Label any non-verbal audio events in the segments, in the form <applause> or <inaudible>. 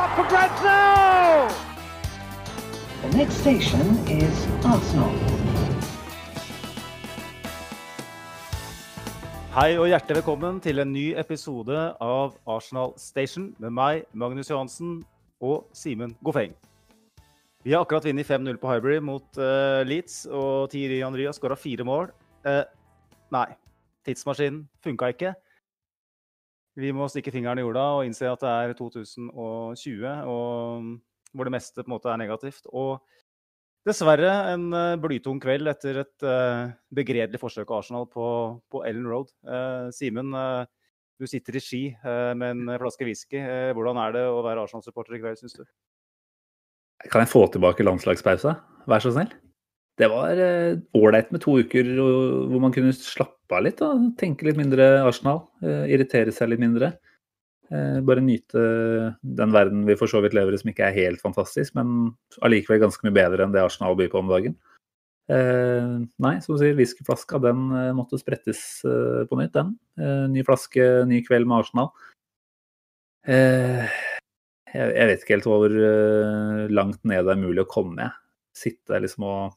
up for grabs now! The next station is Arsenal. Hei og hjertelig velkommen til en ny episode av Arsenal Station med meg, Magnus Johansen og Simen Goffeng. Vi har akkurat vunnet 5-0 på Highbury mot uh, Leeds, og Thierry Henry har skåra fire mål. Uh, nei, tidsmaskinen funka ikke. Vi må stikke fingeren i jorda og innse at det er 2020, og hvor det meste på en måte er negativt. Og Dessverre en uh, blytung kveld etter et uh, begredelig forsøk av Arsenal på, på Ellen Road. Uh, Simen, du sitter i ski med en flaske whisky. hvordan er det å være Arsenal-supporter i kveld, syns du? Kan jeg få tilbake landslagspausa? Vær så snill. Det var ålreit med to uker hvor man kunne slappe av litt. og Tenke litt mindre Arsenal. irritere seg litt mindre. Eh, bare nyte den verden vi for så vidt lever i som ikke er helt fantastisk, men allikevel ganske mye bedre enn det Arsenal byr på om dagen. Eh, nei, som du sier, whiskyflaska den eh, måtte sprettes eh, på nytt, den. Eh, ny flaske, ny kveld med Arsenal. Eh, jeg, vet ikke helt hvor langt ned det er mulig å komme. Sitte liksom og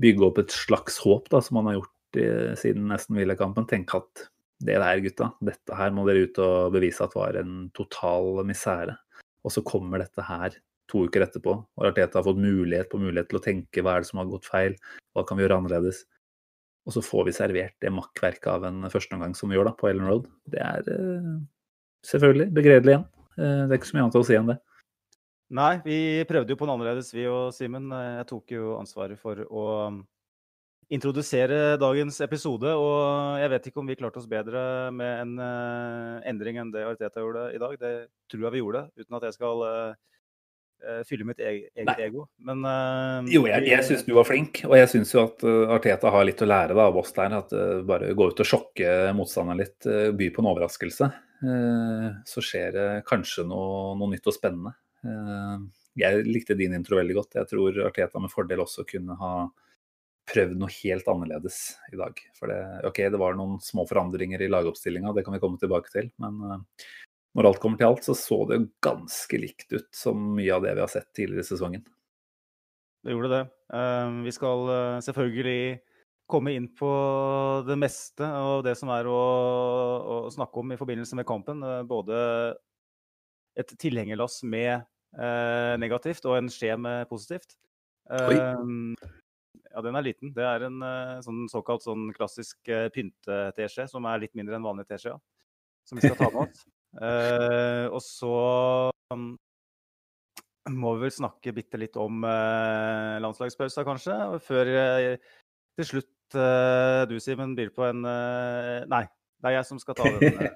bygge opp et slags håp, da, som man har gjort i, siden nesten Villa-kampen. Tenke at det der, gutta, dette her må dere ut og bevise at var en total misere. Og så kommer dette her to uker etterpå, og Arteta har fått mulighet på mulighet til å tenke hva er det som har gått feil, hva kan vi gjøre annerledes. Og så får vi servert det makkverket av en førsteomgang som vi gjør da, på Ellen Road. Det er uh, selvfølgelig begredelig igjen. Uh, det er ikke så mye annet å si enn det. Nei, vi prøvde jo på en annerledes, vi og Simen. Jeg tok jo ansvaret for å introdusere dagens episode. Og jeg vet ikke om vi klarte oss bedre med en uh, endring enn det Arteta gjorde i dag. Det tror jeg vi gjorde, uten at jeg skal uh, fylle mitt eget Nei. ego. Men uh, Jo, jeg, jeg syns du var flink, og jeg syns jo at Arteta har litt å lære da, av oss der. At bare gå ut og sjokke motstanderen litt, by på en overraskelse. Så skjer det kanskje noe, noe nytt og spennende. Jeg likte din intro veldig godt. Jeg tror Arteta med fordel også kunne ha prøvd noe helt annerledes i dag. For det, OK, det var noen små forandringer i lagoppstillinga, det kan vi komme tilbake til. Men uh, når alt kommer til alt, så så det ganske likt ut som mye av det vi har sett tidligere i sesongen. Det gjorde det. Uh, vi skal selvfølgelig komme inn på det meste av det som er å, å snakke om i forbindelse med kampen. både et tilhengerlass med negativt og en skje med positivt. Oi. Ja, den er liten. Det er en uh, sånn såkalt sånn klassisk uh, pynte-teskje, som er litt mindre enn vanlig teskje, ja. som vi skal ta med oss. Uh, <laughs> og så um, må vi vel snakke bitte litt om uh, landslagspausa, kanskje. Før til slutt du, Simen, byr på en Nei, det er jeg som skal ta den.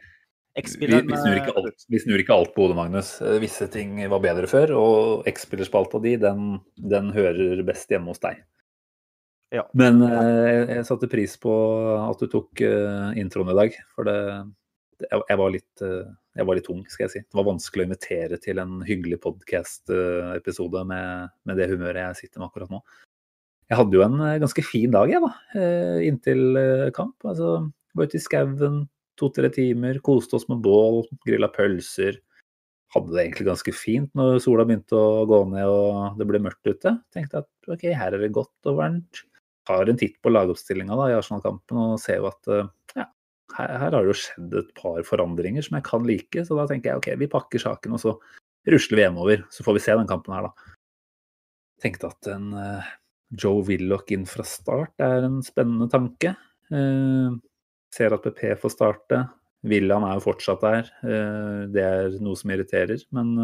Vi, vi, snur ikke alt, vi snur ikke alt på hodet, Magnus. Visse ting var bedre før, og X-spillerspalta di, den, den hører best hjemme hos deg. Ja. Men eh, jeg satte pris på at du tok eh, introen i dag. For det, jeg, jeg, var litt, eh, jeg, var litt, tung, skal jeg si. Det var vanskelig å invitere til en hyggelig podkast-episode med, med, det humøret jeg sitter med akkurat nå. Jeg hadde jo en eh, ganske fin dag, jeg, da. Eh, inntil eh, kamp. Altså, var ute i skauen to-tre timer, koste oss med bål, grilla pølser. Hadde det egentlig ganske fint når sola begynte å gå ned og det ble mørkt ute. Tenkte at ok, her er det godt og varmt tar en titt på lagoppstillinga i Arsenal-kampen og ser jo at eh, ja, her, her, har det jo skjedd et par forandringer som jeg kan like. Så da tenker jeg ok, vi pakker saken og så rusler vi hjemover. Så får vi se den kampen her, da. Tenkte at en uh, Joe Willoch inn fra start er en spennende tanke. Ser at PP får starte. William er jo fortsatt der. Uh, det er noe som irriterer. Men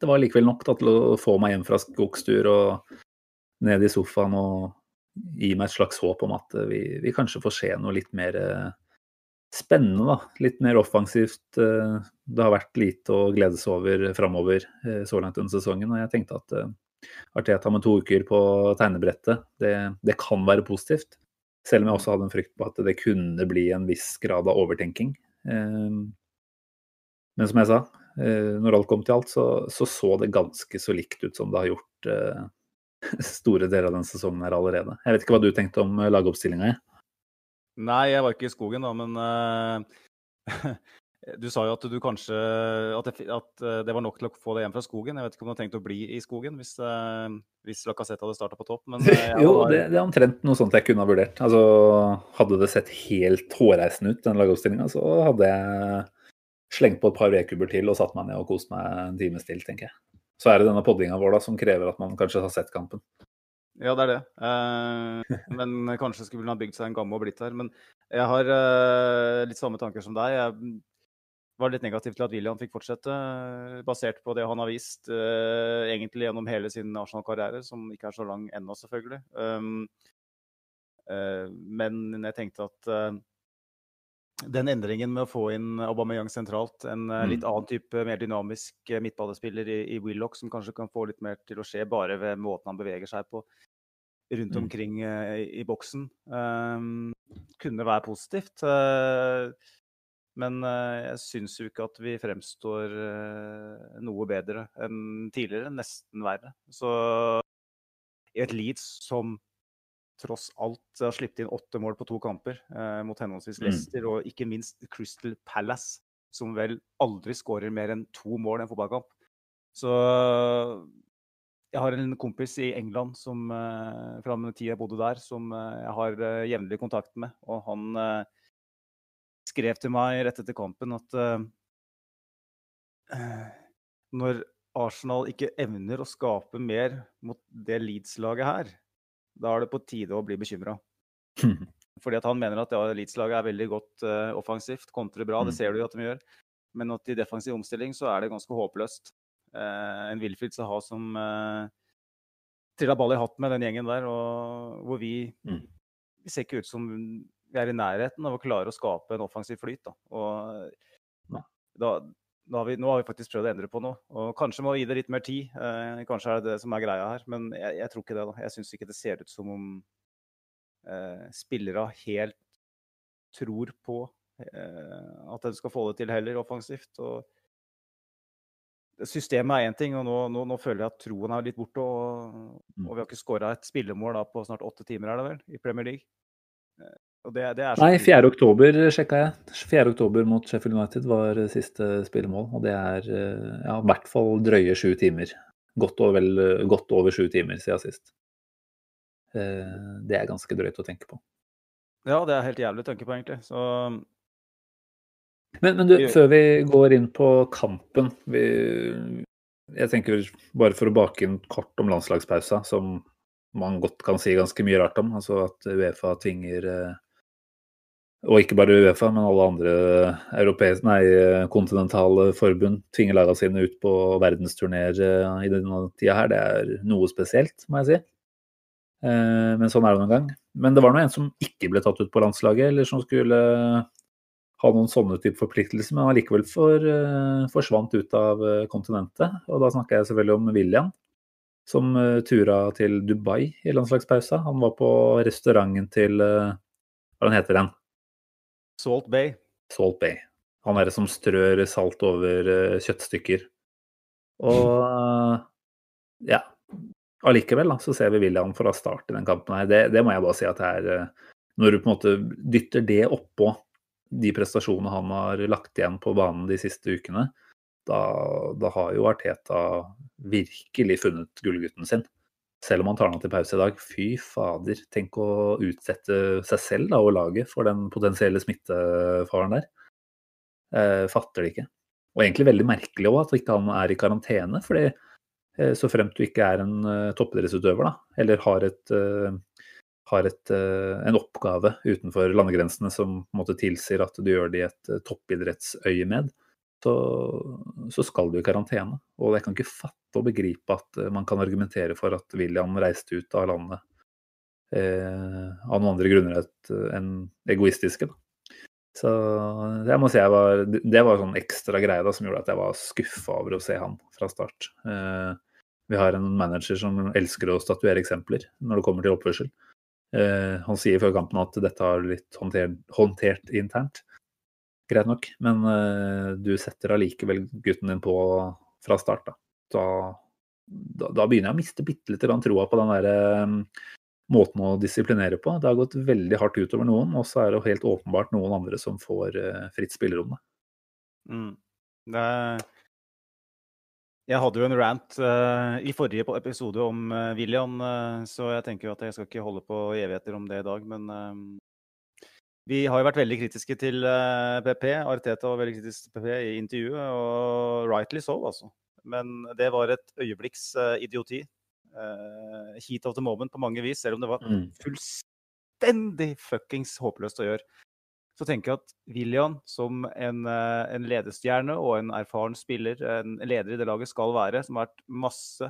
det var likevel nok da, til å få meg hjem fra skogstur og ned i sofaen og gi meg et slags håp om at vi, vi kanskje får se noe litt mer eh, spennende. da, Litt mer offensivt. Eh, det har vært lite å glede seg over framover eh, så langt under sesongen. og Jeg tenkte at Arteta med to uker på tegnebrettet, det, det, kan være positivt. Selv om jeg også hadde en frykt på at det kunne bli en viss grad av overtenking. Men som jeg sa, når alt kom til alt, så så, så det ganske så likt ut som det har gjort <laughs> store deler av den sesongen her allerede. Jeg vet ikke hva du tenkte om eh, lagoppstillinga? Nei, jeg var ikke i skogen da, men <laughs> Du sa jo at du kanskje at det, at eh, det, var nok til å få deg hjem fra skogen. Jeg vet ikke om du har tenkt å bli i skogen hvis, eh, hvis Lacassette hadde starta på topp? Men, <laughs> jo, var... det, det, er omtrent noe sånt jeg kunne ha vurdert. Altså, hadde det sett helt hårreisende ut, den lagoppstillinga, så hadde jeg slengt på et par vedkubber til og satt meg ned og kost meg en times til, tenker jeg. Så er det denne poddinga vår da, som krever at man kanskje har sett kampen. Ja, det er det. Eh, men kanskje skulle hun ha bygd seg en gamme og blitt her. Men jeg har eh, litt samme tanker som deg. Jeg var litt negativ til at William fikk fortsette, eh, basert på det han har vist eh, egentlig gjennom hele sin Arsenal-karriere, som ikke er så lang ennå, selvfølgelig. Um, eh, men jeg tenkte at eh, den endringen med å få inn Aubameyang sentralt, en mm. litt annen type, mer dynamisk midtballespiller i, i, Willoch, som kanskje kan få litt mer til å skje bare ved måten han beveger seg på rundt mm. omkring i, boksen, kunne være positivt. Uh, men uh, jeg syns jo ikke at vi fremstår noe bedre enn tidligere. Nesten verre. Så i et Leeds som tross alt har sluppet inn åtte mål på to kamper eh, mot henholdsvis mm. Leicester mm. og ikke minst Crystal Palace, som vel aldri skårer mer enn to mål i en fotballkamp. Så jeg har en kompis i England som, eh, fra den tida jeg bodde der, som eh, jeg har eh, jevnlig kontakt med. Og han eh, skrev til meg rett etter kampen at uh, når Arsenal ikke evner å skape mer mot det Leeds-laget her, da er det på tide å bli bekymra. <laughs> Fordi at han mener at ja, Leeds-laget er veldig godt uh, offensivt, kontrer bra, det mm. ser du jo at de gjør. Men at i defensiv omstilling så er det ganske håpløst. Uh, en Wilfried Saha som uh, trilla ball i hatt med den gjengen der, og hvor vi, mm. vi ser ikke ut som vi er i nærheten av å klare å skape en offensiv flyt. Da. Og da, har vi, nå har vi faktisk prøvd å endre på noe. Og kanskje må vi gi det litt mer tid. Eh, kanskje er det det som er greia her. Men jeg, jeg tror ikke det. da. Jeg syns ikke det ser ut som om eh, spillere helt tror på eh, at de skal få det til heller, offensivt. Og systemet er én ting, og nå, nå, nå, føler jeg at troen er litt borte. Og, mm. og vi har ikke skåra et spillemål da, på snart åtte timer, er det vel, i Premier League. Eh, det, det Nei, 4. oktober sjekka jeg. 4. oktober mot Sheffield United var siste spillemål. Og det er eh, ja, i hvert fall drøye sju timer. Godt over, vel, godt over sju timer siden sist. Eh, det er ganske drøyt å tenke på. Ja, det er helt jævlig å tenke på, egentlig. Så men, men du, før vi går inn på kampen vi, Jeg tenker bare for å bake inn kort om landslagspausa, som man godt kan si ganske mye rart om. Altså at Uefa tvinger eh, og ikke bare Uefa, men alle andre nei, kontinentale forbund tvinger lagene sine ut på verdensturneer i denne tida her. Det er noe spesielt, må jeg si. Eh, men sånn er det noen gang. Men det var nå en som ikke ble tatt ut på landslaget, eller som skulle ha noen sånne type forpliktelser, men allikevel for, eh, forsvant ut av eh, kontinentet. Og da snakker jeg selvfølgelig om William, som tura til Dubai i landslagspausa. Han var på restauranten til Hva heter den? Salt Bay. Salt Bay. Han er det som strør salt over uh, kjøttstykker. Og ja. Allikevel så ser vi William fra start i den kampen her. Det, det, må jeg bare si at det er uh, Når du på en måte dytter det oppå de prestasjonene han har lagt igjen på banen de siste ukene, da, da har jo Arteta virkelig funnet gullgutten sin selv om han tar den til pause i dag. Fy fader, tenk å utsette seg selv da, og laget for den potensielle smittefaren der. Eh, fatter det ikke. Og egentlig veldig merkelig òg at ikke han er i karantene. fordi eh, så fremt du ikke er en eh, toppidrettsutøver, da, eller har, et, uh, har et, uh, en oppgave utenfor landegrensene som måte, tilsier at du gjør det i et uh, toppidrettsøyemed, så, så, skal du i karantene. Og jeg kan ikke fatte og begripe at eh, man kan argumentere for at William reiste ut av landet eh, av noen andre grunner enn egoistiske. Da. Så jeg må si jeg var, det var sånn ekstra greie da, som gjorde at jeg var skuffa over å se han fra start. Eh, vi har en manager som elsker å statuere eksempler når det kommer til oppførsel. Eh, han sier før kampen at dette har blitt håndtert, håndtert internt greit nok. Men uh, du setter allikevel gutten din på fra start. Da, da, da, da begynner jeg å miste bitte litt troa på den der um, måten å disiplinere på. Det har gått veldig hardt utover noen, og så er det helt åpenbart noen andre som får uh, fritt spillerom. Mm. Det, jeg hadde jo en rant uh, i forrige episode om uh, William, uh, så jeg tenker jo at jeg skal ikke holde på evigheter om det i dag. Men vi har jo vært veldig kritiske til PP. Arteta var veldig kritisk til PP i intervjuet, og rightly so, altså. Men det var et øyeblikks idioti. heat of the moment på mange vis, selv om det var mm. fullstendig fuckings håpløst å gjøre så tenker jeg at William som en, eh, en ledestjerne og en erfaren spiller, en leder i det laget skal være, som har vært masse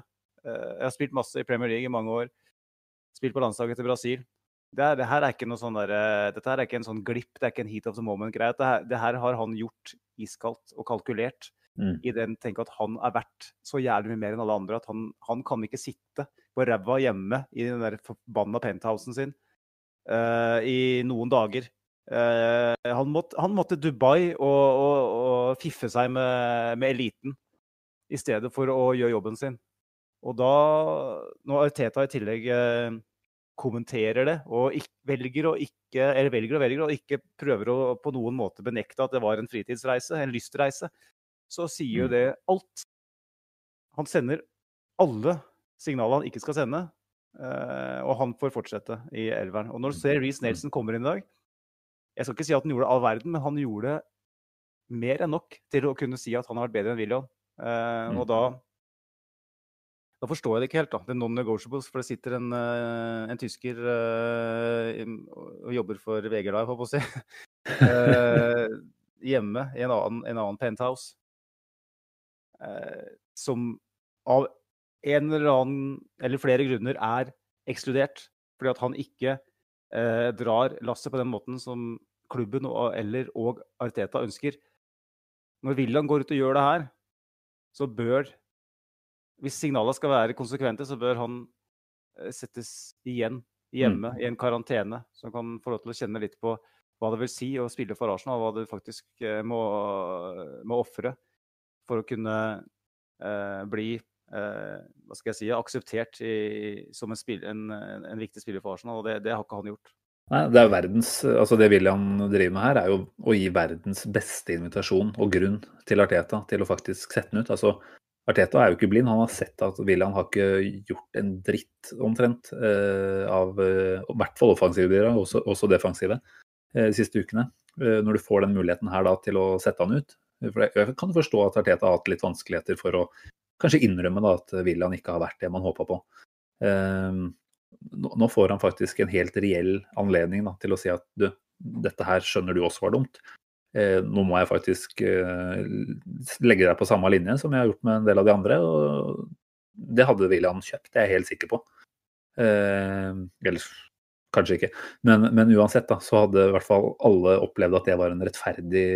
uh, Jeg har spilt masse i Premier League i mange år. Spilt på landslaget til Brasil. Det, er, det her er ikke noe sånn der, dette her er ikke en sånn glipp, det er ikke en heat of the moment-greie. Det, det, her har han gjort iskaldt og kalkulert. Mm. I den tenke at han er verdt så jævlig mye mer enn alle andre. At han, han kan ikke sitte på ræva hjemme i den der forbanna penthousen sin uh, i noen dager Uh, han, måtte, han, måtte, Dubai og, og, og fiffe seg med, med, eliten i stedet for å gjøre jobben sin. Og da, når Arteta i tillegg uh, kommenterer det og ikke, velger å ikke eller velger og velger og ikke prøver å på noen måte benekte at det var en fritidsreise, en lystreise, så sier jo mm. det alt. Han sender alle signalene han ikke skal sende, uh, og han får fortsette i elveren. Og når du ser Reece Nelson kommer inn i dag jeg skal ikke si at han gjorde all verden, men han gjorde mer enn nok til å kunne si at han har vært bedre enn William. Mm. Og da da forstår jeg det ikke helt, da. Det er non-negotiables. For det sitter en, uh, en tysker uh, og jobber for VG Live, holdt på å si, <laughs> hjemme i en annen, en annen penthouse. som av en eller annen, eller flere grunner, er ekskludert. Fordi at han ikke drar lasset på den måten som klubben og, eller og Arteta ønsker. Når William går ut og gjør det her, så bør Hvis signalene skal være konsekvente, så bør han eh, settes igjen hjemme mm. i en karantene, så han kan få lov til å kjenne litt på hva det vil si å spille for Arsenal, hva du faktisk eh, må, må ofre for å kunne eh, bli eh, hva skal jeg si, akseptert i, som en, spil, en, en, viktig spiller for Arsenal. og Det, det har ikke han gjort. Nei, det er verdens, altså det William driver med her, er jo å gi verdens beste invitasjon og grunn til Arteta til å faktisk sette den ut. Altså, Arteta er jo ikke blind. Han har sett at William har ikke gjort en dritt, omtrent, eh, av eh, i hvert fall offensive bidrag, også, også defensive, eh, de siste ukene. Når du får den muligheten her da til å sette han ut. For jeg kan forstå at Arteta har hatt litt vanskeligheter for å kanskje innrømme da at William ikke har vært det man håpa på. Nå får han faktisk en helt reell anledning da, til å si at du, dette her skjønner du også var dumt. Eh, nå må jeg faktisk eh, legge deg på samme linje som jeg har gjort med en del av de andre. og Det hadde William kjøpt, det er jeg helt sikker på. Eh, eller kanskje ikke. Men, men, uansett da, så hadde i hvert fall alle opplevd at det var en rettferdig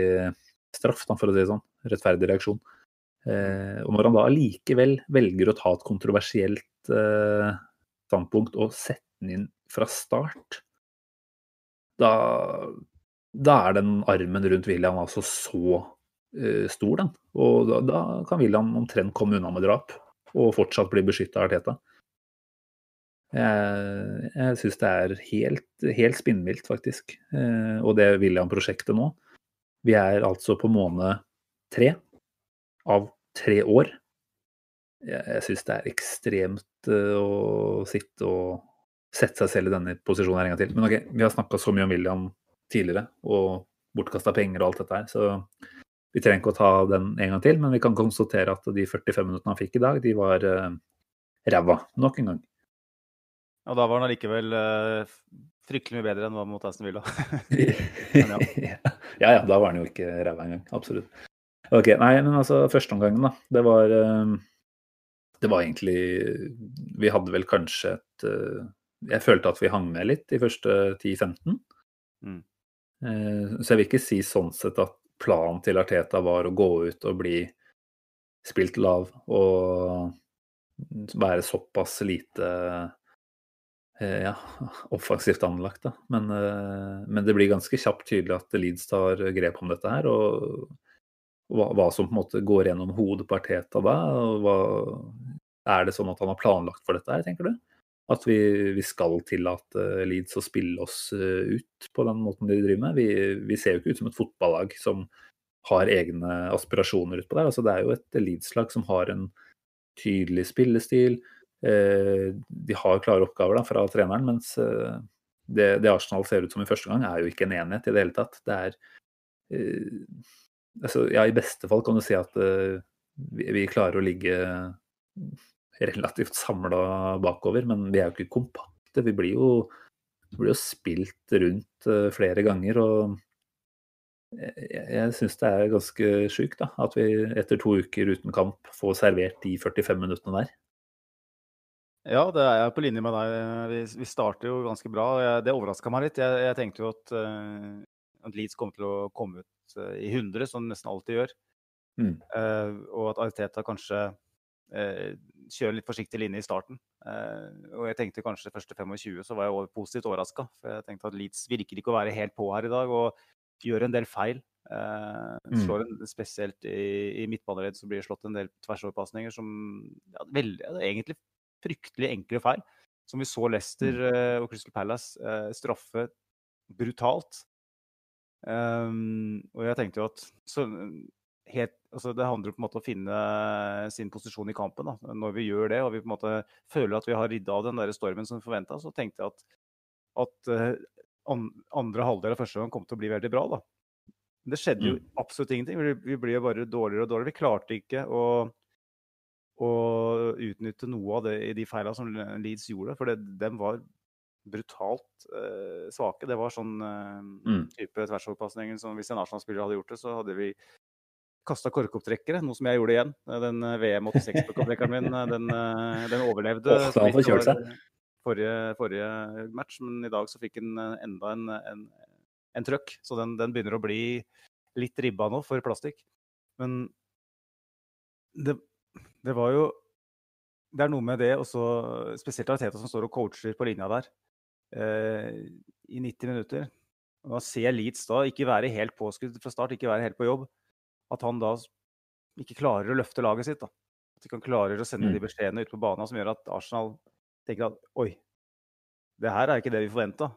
straff, da, for å si det sånn. Rettferdig reaksjon. Og når han da allikevel velger å ta et kontroversielt standpunkt og sette den inn fra start, da, da er den armen rundt William altså så uh, stor, den. Og da, da, kan William omtrent komme unna med drap og fortsatt bli beskytta av Arteta. Jeg, jeg syns det er helt, helt spinnvilt, faktisk. Uh, og det William-prosjektet nå. Vi er altså på måned tre av tre år jeg, jeg syns det er ekstremt uh, å sitte og sette seg selv i denne posisjonen en gang til. Men ok, vi har snakka så mye om William tidligere, og bortkasta penger og alt dette her, så vi trenger ikke å ta den en gang til. Men vi kan konstatere at de 45 minuttene han fikk i dag, de var uh, ræva nok en gang. Og da var han allikevel uh, fryktelig mye bedre enn hva mot Aston Villa. <laughs> <laughs> ja. ja ja, da var han jo ikke ræva engang. Absolutt. Ok, nei, men altså førsteomgangen, da. Det var uh, det var egentlig Vi hadde vel kanskje et Jeg følte at vi hang med litt de første 10-15. Mm. Eh, så jeg vil ikke si sånn sett at planen til Arteta var å gå ut og bli spilt lav og være såpass lite eh, ja, offensivt anlagt. Da. Men, men, det blir ganske kjapt tydelig at Leeds tar grep om dette her. Og hva, hva, som på en måte går gjennom hodet på Arteta da. Hva, er det sånn at han har planlagt for dette her, tenker du? At vi, vi skal tillate Leeds å spille oss eh, ut på den måten de driver med? Vi, vi ser jo ikke ut som et fotballag som har egne aspirasjoner utpå der. Altså, det er jo et Leeds-lag som har en tydelig spillestil. Eh, de har klare oppgaver da, fra treneren, mens eh, det, det, Arsenal ser ut som i første gang, er jo ikke en enhet i det hele tatt. Det er altså, Ja, i beste fall kan du si at vi, vi, klarer å ligge relativt samla bakover, men vi er jo ikke kompakte. Vi blir jo, blir jo spilt rundt uh, flere ganger. og jeg, jeg syns det er ganske sjukt at vi etter to uker uten kamp får servert de 45 minuttene der. Ja, det er jeg på linje med deg. Vi, vi starter jo ganske bra. Jeg, det overraska meg litt. Jeg, jeg, tenkte jo at, uh, at Leeds kom til å komme ut uh, i 100, som de nesten alltid gjør. Mm. Uh, og at Ariteta kanskje kjøre litt forsiktig linje i starten. Eh, og jeg tenkte kanskje de første 25 så var jeg positivt overraska. For jeg tenkte at Leeds virker ikke å være helt på her i dag og gjør en del feil. Eh, mm. slår en, spesielt i, i midtbaneredd så blir det slått en del tversoverpasninger som ja, veldig, egentlig fryktelig enkle feil. Som vi så Leicester mm. eh, og Crystal Palace straffe brutalt. Um, og jeg tenkte jo at så, helt, altså det handler på en måte om å finne sin posisjon i kampen. Da. Når vi gjør det og vi på en måte føler at vi har ridd av den der stormen som forventa, så tenkte jeg at, at uh, andre halvdel av første gang kom til å bli veldig bra. Da. Men det skjedde jo mm. absolutt ingenting. Vi, vi ble bare dårligere og dårligere. Vi klarte ikke å, å utnytte noe av det i de feilene som Leeds gjorde, for det, dem var brutalt eh, svake. Det var sånn eh, mm. type tversoverpasninger som hvis en Arsenal-spiller hadde gjort det, så hadde vi kasta korkopptrekkere, noe som jeg gjorde igjen. Den eh, VM 86-korkopptrekkeren min, eh, den, eh, den overlevde. Oh, får kjørt seg. Forrige, forrige, match, men i dag så fikk han enda en, en, en trøkk. Så den, den, begynner å bli litt ribba nå for plastikk. Men det, det var jo Det er noe med det, også spesielt Arteta som står og coacher på linja der eh, i 90 minutter. Og da ser Leeds da ikke være helt påskudd fra start, ikke være helt på jobb at han da ikke klarer å løfte laget sitt. da. At de kan klarer å sende mm. de beskjedene ut på banen som gjør at Arsenal tenker at oi, det her er ikke det vi forventa.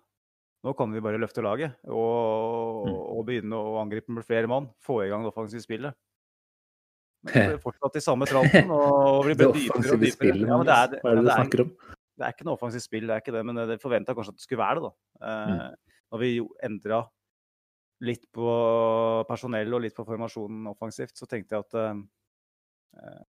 Nå kan vi bare løfte laget og, mm. og begynne å angripe med flere mann. Få i gang det offensive spillet. Det <laughs> er fortsatt i samme tralten. Og blir <laughs> det offensive spillet, ja, det er, hva er det du snakker om? Det er ikke noe offensivt spill, det er ikke det, men det forventa kanskje at det skulle være det. da. Mm. Eh, når vi endra litt på personell og litt på formasjonen offensivt, så tenkte jeg at eh, eh,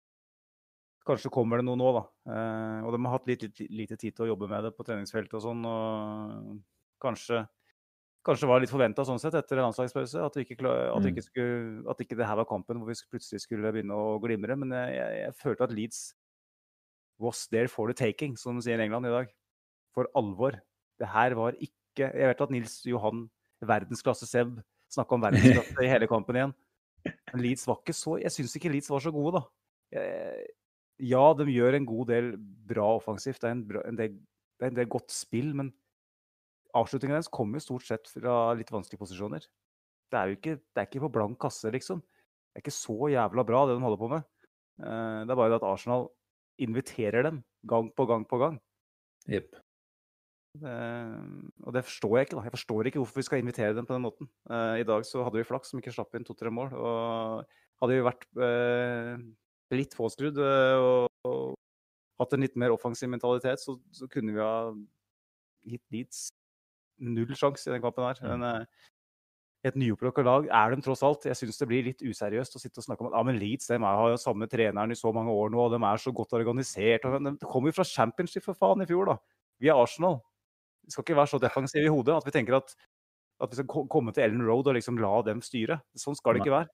kanskje kommer det noe nå, da. Eh, og de har hatt litt, litt, lite tid til å jobbe med det på treningsfeltet og sånn. Og kanskje, kanskje var det litt forventa sånn sett etter landslagspause at, ikke, at, vi ikke skulle, at ikke det her var kampen hvor vi plutselig skulle begynne å glimre. Men jeg, jeg, jeg følte at Leeds was there for the taking, som de sier i England i dag. For alvor. Det her var ikke Jeg vet at Nils Johan verdensklasse Seb. Snakke om <laughs> verdensklasse i hele kampen igjen. Men Leeds var ikke så Jeg syns ikke Leeds var så gode, da. Ja, de gjør en god del bra offensivt. Det er en, bra, en, del, det er en del, godt spill, men avslutningen deres kommer jo stort sett fra litt vanskelige posisjoner. Det er jo ikke, det er ikke på blank kasse, liksom. Det er ikke så jævla bra, det de holder på med. Eh, det er bare det at Arsenal inviterer dem gang på gang på gang. Yep. Uh, og det forstår jeg ikke. da. Jeg forstår ikke hvorfor vi skal invitere dem på den måten. Uh, I dag så hadde vi flaks som ikke slapp inn to-tre mål. Og hadde vi vært uh, litt påskrudd og, og, hatt en litt mer offensiv mentalitet, så, så kunne vi ha gitt Leeds null sjanse i den kampen her. Mm. Men, et nyopprykka lag er de tross alt. Jeg syns det blir litt useriøst å sitte og snakke om at ja, men Leeds de har jo samme treneren i så mange år nå, og de er så godt organisert. Og, de kommer jo fra championship for faen i fjor, da. Vi er Arsenal. Vi skal ikke være så defensive i hodet at vi tenker at, at vi skal komme til Ellen Road og liksom la dem styre. Sånn skal det ikke være.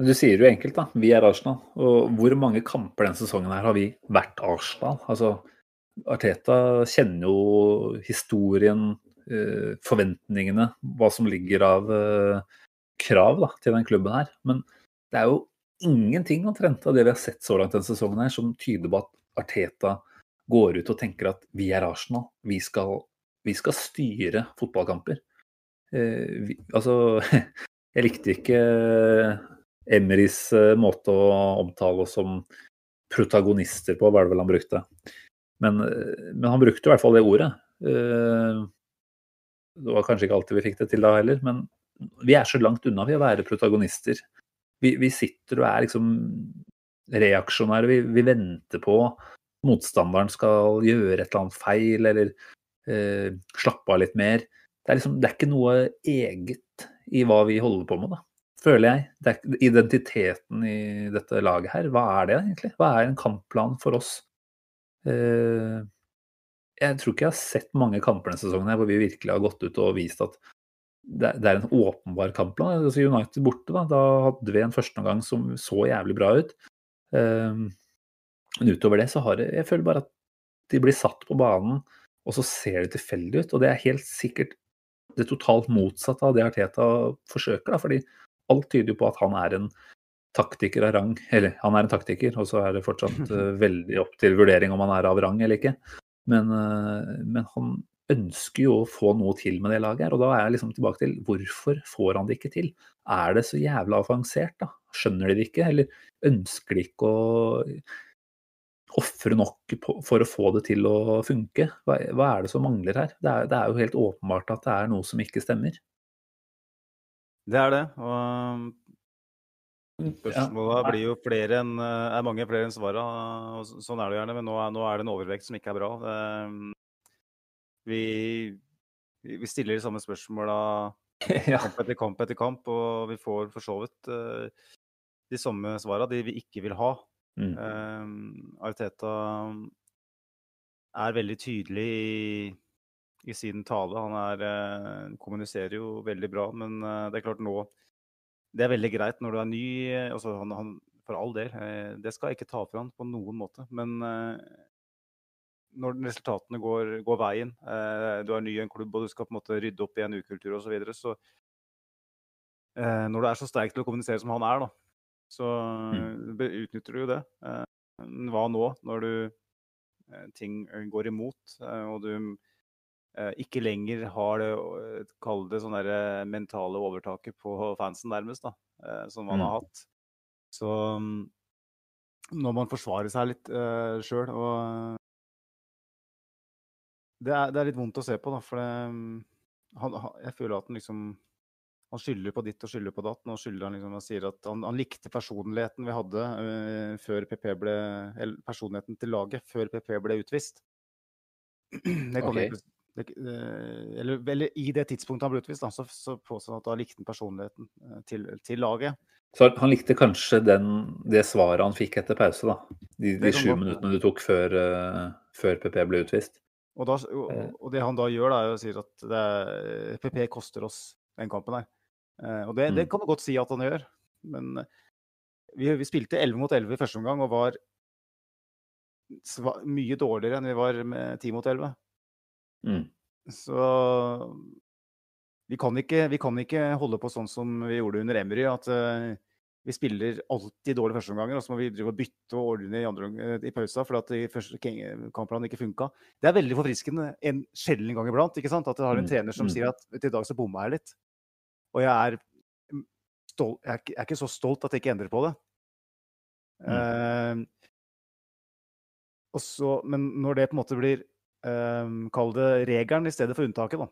Men Du sier jo enkelt, da. Vi er Arsenal. Og hvor mange kamper denne sesongen her har vi vært Arsenal? Altså, Arteta kjenner jo historien, eh, forventningene, hva som ligger av eh, krav da, til den klubben her. Men det er jo ingenting omtrent av det vi har sett så langt denne sesongen her, som tyder på at Arteta går ut og tenker at vi er Arsenal, vi skal, vi skal styre fotballkamper. Eh, vi, altså <laughs> Jeg likte ikke Emerys eh, måte å omtale oss som protagonister på, hva er det vel han brukte. Men, eh, men, han brukte i hvert fall det ordet. Eh, det var kanskje ikke alltid vi fikk det til da heller, men Vi er så langt unna vi å være protagonister. Vi, vi sitter og er liksom reaksjonære. Vi, vi, venter på motstanderen skal gjøre et eller annet feil, eller eh, slappe av litt mer. Det er, liksom, det er ikke noe eget i hva vi holder på med, da. Føler jeg. Det er identiteten i dette laget her, hva er det egentlig? Hva er en kampplan for oss? Eh, jeg tror ikke jeg har sett mange kamper denne sesongen hvor vi virkelig har gått ut og vist at det, er en åpenbar kampplan. Altså United borte, da, da hadde vi en førsteomgang som så jævlig bra ut. Um, men utover det så har jeg, jeg føler bare at de blir satt på banen, og så ser det tilfeldig ut. Og det er helt sikkert det totalt motsatte av det Arteta forsøker. Da, fordi alt tyder jo på at han er en taktiker av rang. Eller han er en taktiker, og så er det fortsatt uh, <laughs> veldig opp til vurdering om han er av rang eller ikke. Men, uh, men, han ønsker jo å få noe til med det laget her. Og da er jeg liksom tilbake til hvorfor får han det ikke til? Er det så jævla avansert, da? Skjønner de det ikke? Eller ønsker de ikke å ofre nok for å få det til å funke? Hva, er det som mangler her? Det er, det er, jo helt åpenbart at det er noe som ikke stemmer. Det er det. Og spørsmåla ja. blir jo flere enn, er mange flere enn svara. Sånn er det gjerne. Men nå er, nå er, det en overvekt som ikke er bra. Vi, vi stiller de samme spørsmåla <laughs> kamp etter kamp etter kamp, og vi får for så vidt uh, de samme svara, de vi ikke vil ha. Mm. Uh, Arteta er veldig tydelig i, i sin tale. Han er, uh, kommuniserer jo veldig bra, men uh, det er klart nå Det er veldig greit når du er ny. Altså, han, han, for all del. det skal jeg ikke ta fra han på noen måte. Men når resultatene går, går veien, du er ny i en klubb og du skal på en måte rydde opp i en ukultur osv., så, videre, så når du er så sterk til å kommunisere som han er, da, så mm. utnytter du jo det. Men hva nå, når du eh, ting eh, går imot, og du ikke lenger har det, kall det sånn mentale overtaket på fansen, nærmest, da, som man har mm. hatt. Så mm, når man forsvarer seg litt uh, sjøl og det er, det er, litt vondt å se på, da, for det, han, jeg føler at han liksom han skylder på ditt og skylder på datt. Nå skylder han liksom han sier at han, han likte personligheten vi hadde uh, før PP ble Eller personligheten til laget før PP ble utvist. Det okay. ikke, det, eller, eller, i det tidspunktet han ble utvist, da, så, så påstår han at da likte han personligheten uh, til, til, laget. Så han likte kanskje den, det svaret han fikk etter pause, da? De, de sju minuttene du tok før, før PP ble utvist? Og, da, og, og, det han da gjør, da, er å si at er, PP koster oss den kampen her. Eh, og det, det, mm. kan du godt si at han gjør. Men eh, vi, vi spilte 11 mot 11 i første omgang og var mye dårligere enn vi var med 10 mot 11. Mm. Så vi kan, ikke, vi kan, ikke, holde på sånn som vi gjorde under Emry, at uh, vi spiller alltid dårlige førsteomganger, og så må vi drive og bytte og ordne i, andre, i pausa fordi at første kampplanen ikke funka. Det er veldig forfriskende en sjelden gang iblant ikke sant? at du har en mm. trener som mm. sier at i dag så bomma jeg litt. Og jeg er, stolt, jeg, er ikke, så stolt at jeg ikke endrer på det. Mm. Uh, så, men når det på en måte blir uh, Kall det regelen i stedet for unntaket, da.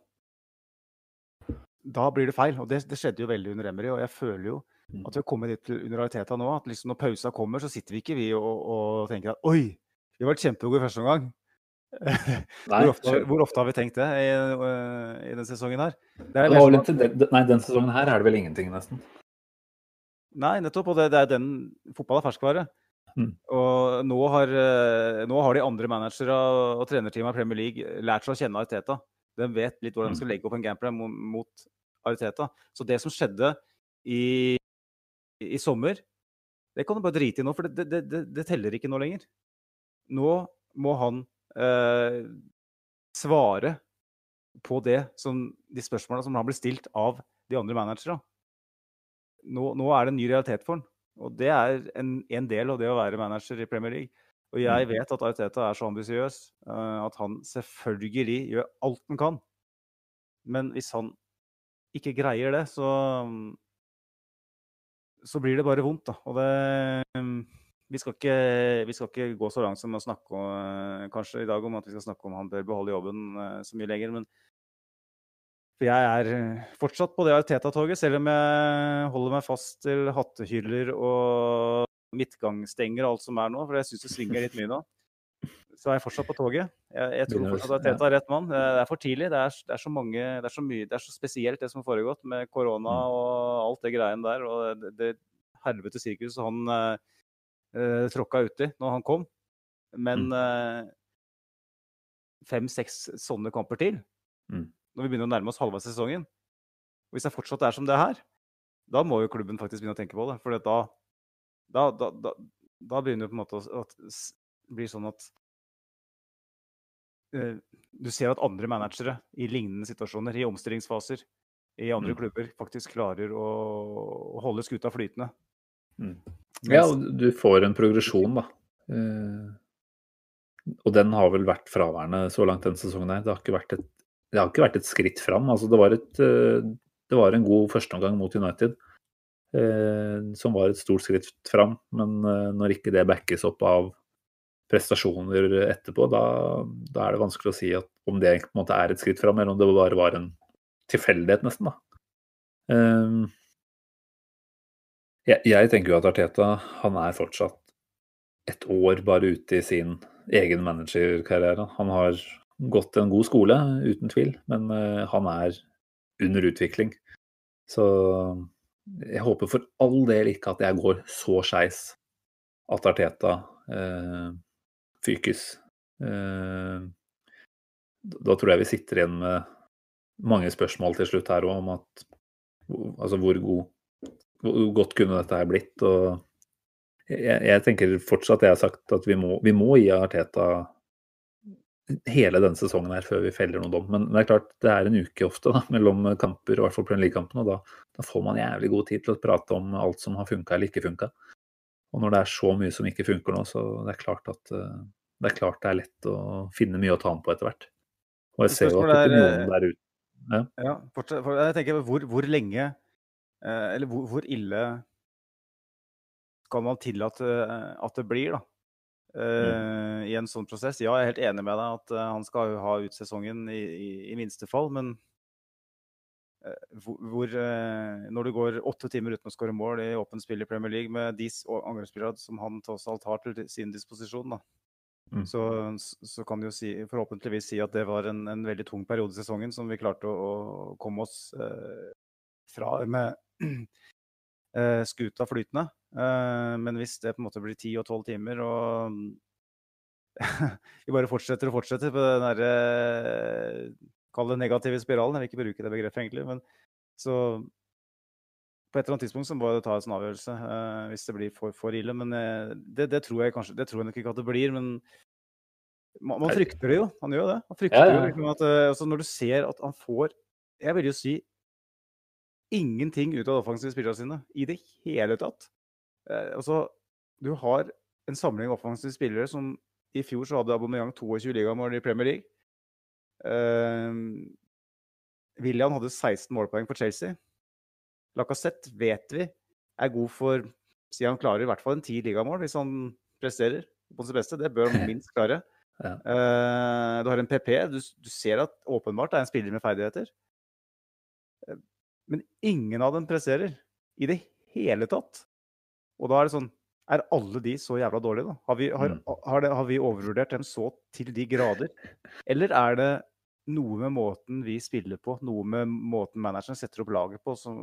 Da blir det feil. Og det, det skjedde jo veldig under Emry. Og jeg føler jo mm. at vi har kommet dit under realiteta nå at liksom når pausa kommer, så sitter vi ikke vi og, og tenker at oi, vi har vært kjempegode i første omgang. Hvor, ofte, hvor, ofte, har vi tenkt det i, i denne sesongen her? Sånn at... Nei, den sesongen her er det vel ingenting, nesten. Nei, nettopp. Og det, det er den Fotball er ferskvare. Mm. Og nå har, eh, nå har, de andre managere og trenerteamet i Premier League lært seg å kjenne Ariteta. De vet litt hvordan de skal mm. legge opp en gameplan mot Ariteta. Så det som skjedde i, i sommer, det kan du bare drite i nå, for det, det, det teller ikke nå lenger. Nå må han eh, svare på det som, de spørsmålene som han blir stilt av de andre managerne. Nå, nå, er det en ny realitet for han. Og det er en, en, del av det å være manager i Premier League. Og jeg mm. vet at Ariteta er så ambisiøs eh, at han selvfølgelig gjør alt han kan. Men hvis han ikke greier det, så så blir det bare vondt, da. Og det vi skal, ikke, vi skal, ikke, gå så langt som å snakke om, eh, kanskje i dag om at vi skal snakke om han bør beholde jobben uh, så mye lenger. Men jeg er eh, fortsatt på det Arteta-toget, selv om jeg holder meg fast til hattehyller og midtgangstenger og alt som er nå, for jeg syns det svinger litt mye nå. Så er jeg fortsatt på toget. Jeg, jeg tror fortsatt at Arteta er rett mann. Det er for tidlig. Det er, det er, så mange Det er så mye Det er så spesielt, det som har foregått med korona mm. og alt det greiene der. Og det, det helvete sirkuset han uh, tråkka uti når han kom. Men uh, fem-seks sånne kamper til mm når vi begynner å nærme oss halvveis sesongen. Og hvis det fortsatt er som det her, da må jo klubben faktisk begynne å tenke på det. For da, da, da, da, da begynner det på en måte å bli sånn at uh, du ser at andre managere i lignende situasjoner, i omstillingsfaser, i andre mm. klubber, faktisk klarer å, å holde skuta flytende. Mm. Ja, du får en progresjon, da. Eh, og den har vel vært fraværende så langt denne sesongen her. Det har ikke vært et det har ikke vært et skritt fram. Altså, det, var et, eh, det var en god førsteomgang mot United eh, som var et stort skritt fram. Men eh, når ikke det backes opp av prestasjoner etterpå, da, da, er det vanskelig å si at, om det på en måte er et skritt fram, eller om det bare var en tilfeldighet, nesten. da. Eh, jeg, jeg, tenker jo at Arteta han er fortsatt et år bare ute i sin egen managerkarriere. Han har gått en god skole, uten tvil, men uh, han er under utvikling. Så jeg håper for all del ikke at jeg går så skeis at Arteta uh, fykes. Uh, da tror jeg vi sitter igjen med mange spørsmål til slutt her òg, om at altså hvor, god, hvor godt kunne dette her blitt. og jeg, jeg, tenker fortsatt jeg har sagt at vi må, vi må gi Arteta hele denne sesongen her før vi feller noen dom. Men det er klart, det er en uke ofte da, mellom kamper, i hvert fall Premier League-kampene. Og da, da, får man jævlig god tid til å prate om alt som har funka eller ikke funka. Og når det er så mye som ikke funker nå, så det er klart at eh, det er klart det er lett å finne mye å ta an på etter hvert. Og jeg ser jo at noen der ute Ja, ja for jeg tenker hvor, hvor lenge eh, Eller hvor, hvor, ille skal man tillate eh, at det blir, da? uh, i en sånn prosess. Ja, jeg er helt enig med deg at han skal ha ut sesongen i, i, i minste fall, men hvor Når du går åtte timer uten å skåre mål i åpent spill i Premier League med de angrepsspillerne som han tross alt har til sin disposisjon, da, mm. så, så, kan du jo si, forhåpentligvis si at det var en, en veldig tung periode i sesongen som vi klarte å, å komme oss fra med <clears throat> skuta flytende. Eh, men hvis det på en måte blir ti og tolv timer, og <laughs> vi bare fortsetter og fortsetter på den derre Kall det negative spiralen. Jeg vil ikke bruke det begrepet, egentlig. Men så på et eller annet tidspunkt så må jeg ta en sånn avgjørelse uh, hvis det blir for, for ille. Men uh, det, det, tror jeg kanskje Det tror jeg nok ikke at det blir. Men man, man frykter det jo. Han gjør det. Man frykter ja, ja. jo liksom at uh, Når du ser at han får Jeg vil jo si ingenting ut av de offensive spillerne sine i det hele tatt. Eh, altså, du har en samling offensive spillere som i fjor så hadde Aubameyang 22 ligamål i Premier League. Eh, William hadde 16 målpoeng for Chelsea. Lacassette vet vi er god for Si han klarer i hvert fall en ti ligamål hvis han presterer på sitt beste. Det bør han <laughs> minst klare. Ja. Uh, du har en PP. Du, du, ser at åpenbart er en spiller med ferdigheter. Men ingen av dem presterer i det hele tatt. Og da er det sånn Er alle de så jævla dårlige, da? Har vi, har, mm. har, det, har vi overvurdert dem så til de grader? Eller er det noe med måten vi spiller på, noe med måten manageren setter opp laget på, som,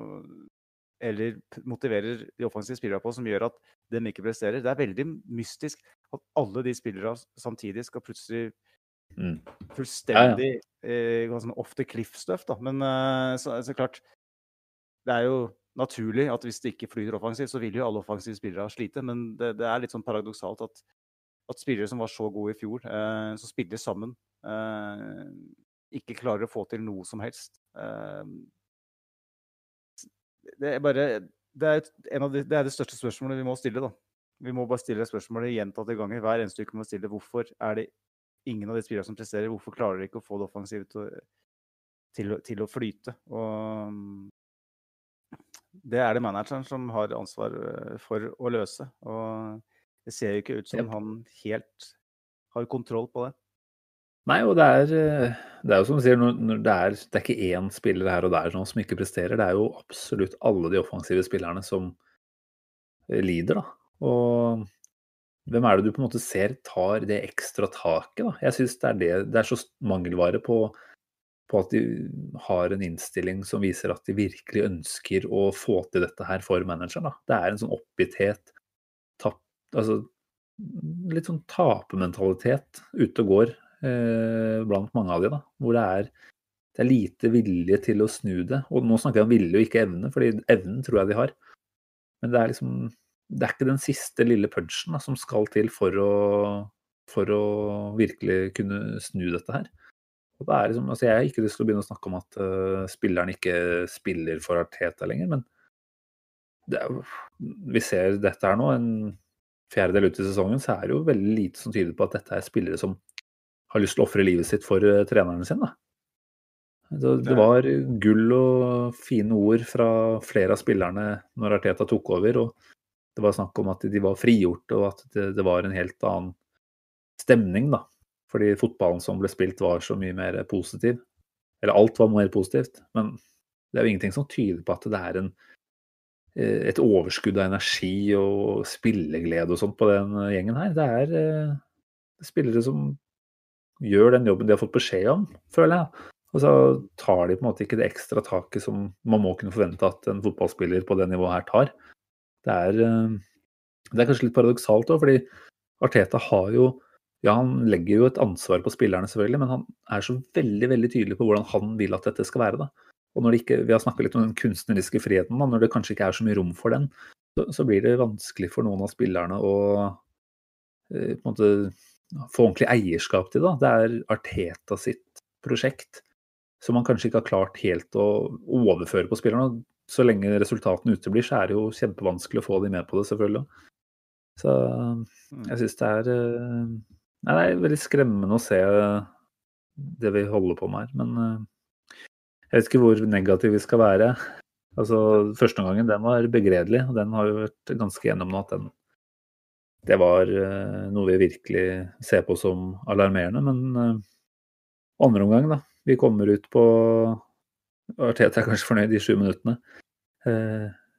eller motiverer de offensive spillerne på, som gjør at dem ikke presterer? Det er veldig mystisk at alle de spillerne samtidig skal plutselig mm. fullstendig ja, ja. Eh, sånn off the cliff-stuff, da. Men eh, så, så klart Det er jo naturlig at hvis det ikke flyter offensivt, så vil jo alle offensive spillere slite. Men det, det er litt sånn paradoksalt at, at, spillere som var så gode i fjor, eh, som spiller sammen, eh, ikke klarer å få til noe som helst. Eh, det er bare det er, de, det er, det største spørsmålet vi må stille, da. Vi må bare stille spørsmålet gjentatte ganger. Hver eneste uke må vi stille hvorfor er det ingen av de spillerne som presterer. Hvorfor klarer de ikke å få det offensive til, til, til å flyte? Og det er det manageren som har ansvar eh, for å løse. Og det ser jo ikke ut som han helt har kontroll på det. Nei, og det er, det er jo som du sier, det, er, det, er, ikke én spiller her og der som ikke presterer. Det er jo absolutt alle de offensive spillerne som lider, da. Og hvem er det du på en måte ser tar det ekstra taket, da? Jeg syns det, det, det, er så mangelvare på, på, at de har en innstilling som viser at de virkelig ønsker å få til dette her for manageren. Da. Det er en sånn oppgitthet, tapp, altså litt sånn tapermentalitet ute og går eh, blant mange av de, da. Hvor det er, det er, lite vilje til å snu det. Og nå snakker jeg om vilje og ikke evne, fordi evnen tror jeg de har. Men det er liksom Det er ikke den siste lille punchen da, som skal til for å, for å virkelig kunne snu dette her. Og det er liksom, altså Jeg har ikke lyst til å begynne å snakke om at uh, spilleren ikke spiller for Arteta lenger, men er, vi ser dette her nå, en fjerdedel ut i sesongen, så er det jo veldig lite som tyder på at dette er spillere som har lyst til å ofre livet sitt for uh, trenerne sine. Det, det, var gull og fine ord fra flere av spillerne når Arteta tok over. og Det var snakk om at de var frigjort og at det, det var en helt annen stemning. da. Fordi fotballen som ble spilt var så mye mer positiv. Eller alt var mer positivt. Men det er jo ingenting som tyder på at det er en, eh, et overskudd av energi og spilleglede og sånt på den gjengen her. Det er eh, spillere som gjør den jobben de har fått beskjed om, føler jeg. Og så tar de på en måte ikke det ekstra taket som man må kunne forvente at en fotballspiller på det nivået her tar. Det er, eh, det er kanskje litt paradoksalt òg, fordi Arteta har jo ja, han legger jo et ansvar på spillerne, selvfølgelig, men han er så veldig veldig tydelig på hvordan han vil at dette skal være. da. Og når det ikke, Vi har snakka litt om den kunstneriske friheten. da, Når det kanskje ikke er så mye rom for den, så, så blir det vanskelig for noen av spillerne å eh, måte få ordentlig eierskap til. Da. Det er Arteta sitt prosjekt som man kanskje ikke har klart helt å overføre på spillerne. Så lenge resultatene uteblir, så er det jo kjempevanskelig å få de med på det, selvfølgelig. Så mm. jeg syns det er eh, Nei, det er veldig skremmende å se det vi holder på med her. Men eh, jeg vet ikke hvor negativ vi skal være. Altså, Første gangen den var begredelig, og den har jo vært ganske gjennom nå at den det var uh, noe vi virkelig ser på som alarmerende. Men andre omgang, da. Vi kommer ut på Arteta er kanskje fornøyd i sju minuttene.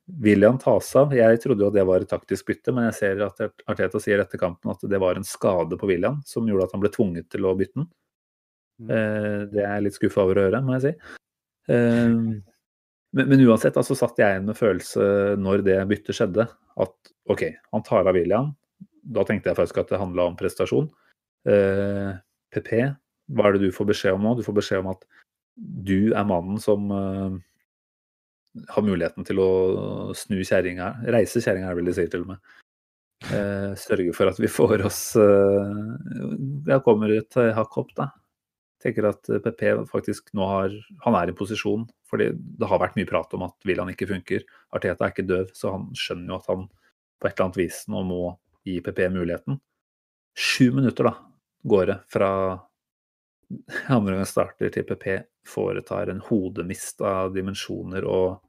William seg av. Jeg trodde jo det var et taktisk bytte, men jeg ser at Arteta sier etter kampen at det var en skade på William som gjorde at han ble tvunget til å bytte den. Mm. det er jeg litt skuffa over å høre, må jeg si. Men, men, uansett, altså satt jeg igjen med følelse når det byttet skjedde, at OK, han tar av William, da tenkte jeg faktisk at det handla om prestasjon. Eh, PP, hva er det du får beskjed om nå? Du får beskjed om at du er mannen som eh, har muligheten til å snu kjerringa Reise kjerringa, her, vil de si til og med. Eh, sørge for at vi får oss eh, Jeg kommer et hakk opp, da. Tenker at PP faktisk nå har Han er i posisjon, fordi det har vært mye prat om at William ikke funker. Arteta er ikke døv, så han skjønner jo at han på et eller annet vis nå må gi PP muligheten. Sju minutter da, går det fra <laughs> andre gang starter til PP foretar en hodemist av dimensjoner og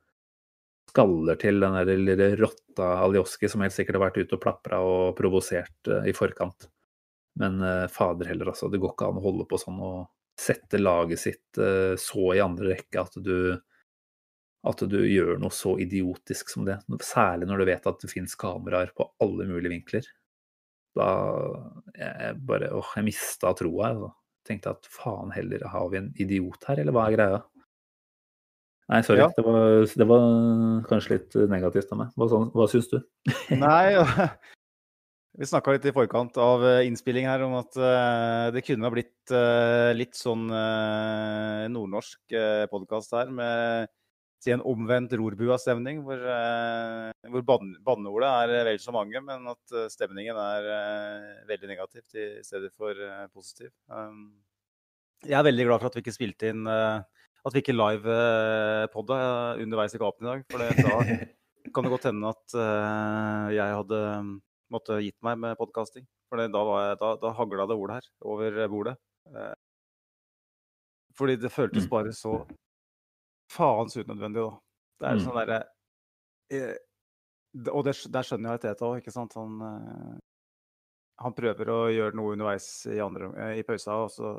skaller til den der lille rotta Aljoski som helt sikkert har vært ute og plapra og provosert uh, i forkant. Men uh, fader heller, altså. Det går ikke an å holde på sånn og sette laget sitt uh, så i andre rekke at du at du gjør noe så idiotisk som det. Særlig når du vet at det finnes kameraer på alle mulige vinkler. Da jeg bare åh, jeg mista troa. Jeg tenkte at faen heller, har vi en idiot her, eller hva er greia? Nei, sorry. Ja. Det, var, det, var, kanskje litt negativt av meg. Hva, hva syns du? <laughs> <laughs> Nei, vi snakka litt i forkant av eh, innspilling her om at uh, det kunne ha blitt uh, litt sånn nordnorsk podkast her med si en omvendt rorbua-stemning, hvor, eh, hvor banneordet er vel så mange, men at eh, stemningen er eh, veldig negativt i stedet for positiv. Um, jeg er veldig glad for at vi ikke spilte inn At vi ikke live-podda underveis i kampen i dag. For da <laughs> kan det godt hende at jeg hadde måtte gitt meg med podkasting. For da, da, da hagla det ord her over bordet. Fordi det føltes mm. bare så faens unødvendig, da. Det er mm. sånn derre eh, Og det, der skjønner jeg Teta òg, ikke sant. Han, eh, han prøver å gjøre noe underveis i, andre, i pausa, og så,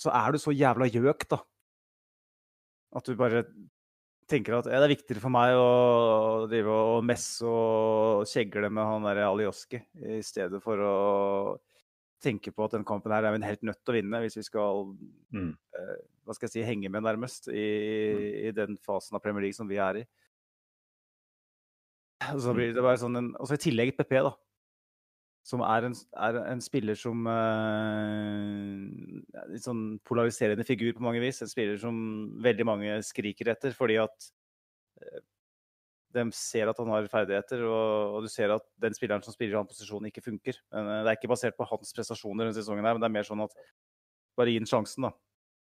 så er du så jævla gjøk, da. At du bare tenker at det er viktigere for meg å drive og messe og kjegle med han derre Alioski, i stedet for å tenke på at den kampen her er vi helt nødt til å vinne hvis vi skal mm. eh, hva skal jeg si, henge med nærmest i, mm. i, den fasen av Premier League som vi er i. Og så mm. blir det bare sånn en, Og så i tillegg PP, da. Som er en, er en spiller som uh, Litt sånn polariserende figur på mange vis. En spiller som veldig mange skriker etter fordi at uh, de ser at han har ferdigheter, og, og, du ser at den spilleren som spiller i hans posisjon, ikke funker. Men, uh, det er ikke basert på hans prestasjoner denne sesongen, her, men det er mer sånn at bare gi den sjansen, da.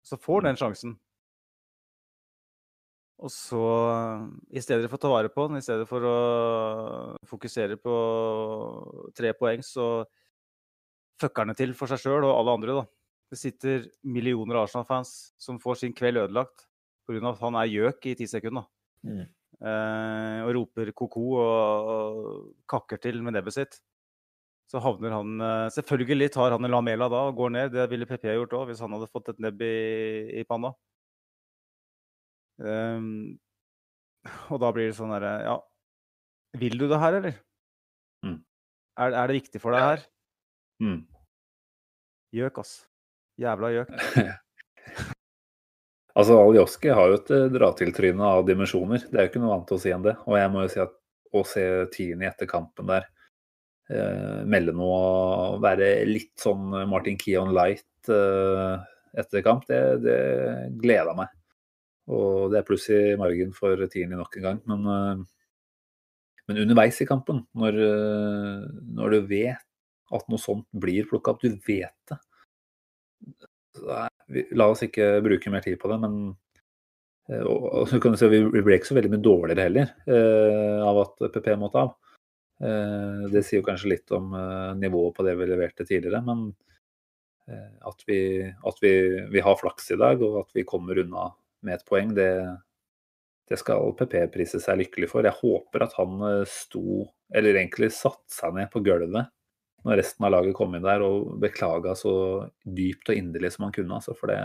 Så får han den sjansen. Og så, i stedet for å ta vare på den, i stedet for å fokusere på tre poeng, så fucker han det til for seg sjøl og alle andre, da. Det sitter millioner Arsenal-fans som får sin kveld ødelagt pga. at han er gjøk i ti sekunder. Mm. Eh, og roper ko-ko og, og, kakker til med nebbet sitt. Så havner han eh, Selvfølgelig tar han en lamela da og går ned. Det ville PP gjort òg, hvis han hadde fått et nebb i, i panna. Um, og da blir det sånn derre Ja, vil du det her, eller? Mm. Er, er, det viktig for deg her? Mm. Gjøk, ass. Jævla gjøk. <laughs> altså, Aljoski har jo et eh, dra-til-tryne av dimensjoner. Det er jo ikke noe annet å si enn det. Og jeg må jo si at å se Tini etter kampen der eh, melde noe og være litt sånn Martin Keon Light eh, etter kamp, det, det gleda meg. Og det er pluss i margen for Tierney nok en gang. Men, eh, men underveis i kampen, når, eh, når, du vet at noe sånt blir plukka opp, du vet det La oss ikke bruke mer tid på det, men eh, og, så kan du si, Vi ble ikke så veldig mye dårligere heller av at PP måtte av. Det sier jo kanskje litt om nivået på det vi leverte tidligere, men at, vi, at vi, vi, har flaks i dag, og at vi kommer unna med et poeng, det, det skal PP prise seg lykkelig for. Jeg håper at han eh, sto, eller egentlig satte seg ned på gulvet når resten av laget kom inn der og beklaga så dypt og inderlig som han kunne. Altså, for det,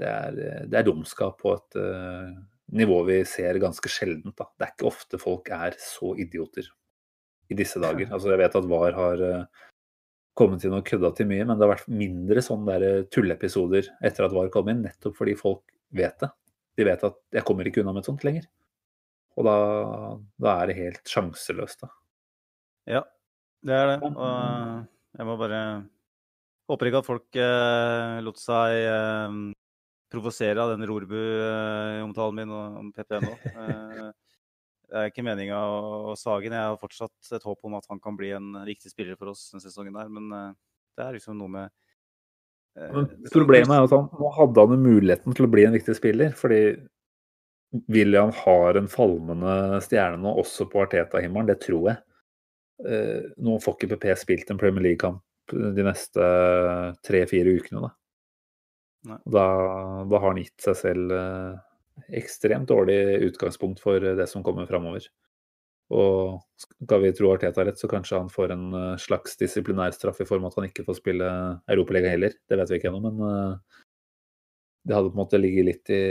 det, er, det, er, dumskap på et uh, nivå vi ser ganske sjeldent. Da. Det er ikke ofte folk er så idioter i disse dager. Altså, jeg vet at VAR har uh, kommet inn og kødda til mye, men det har vært mindre sånne tulleepisoder etter at VAR kom inn, nettopp fordi folk vet det. De vet at jeg kommer ikke unna med et sånt lenger. Og da, da er det helt sjanseløst, da. Ja, det er det. Og jeg må bare Håper ikke at folk eh, lot seg eh, provosere av den Rorbu-omtalen min om PP nå. <laughs> Eh, det er ikke meninga å sage den. Jeg har fortsatt et håp om at han kan bli en viktig spiller for oss denne sesongen. der, Men eh, det er liksom noe med men eh, problemet er at han, nå hadde han muligheten til å bli en viktig spiller. Fordi William har en falmende stjerne nå, også på Arteta-himmelen. Det tror jeg. Eh, nå får ikke PP spilt en Premier League-kamp de neste tre-fire ukene. Da. Da, da, har han gitt seg selv eh, ekstremt dårlig utgangspunkt for det som kommer framover. Og skal vi tro Arteta rett, så kanskje han får en eh, slags disiplinærstraff i form av at han ikke får spille Europaligaen heller. Det vet vi ikke ennå, men eh, det hadde på en måte ligget litt i,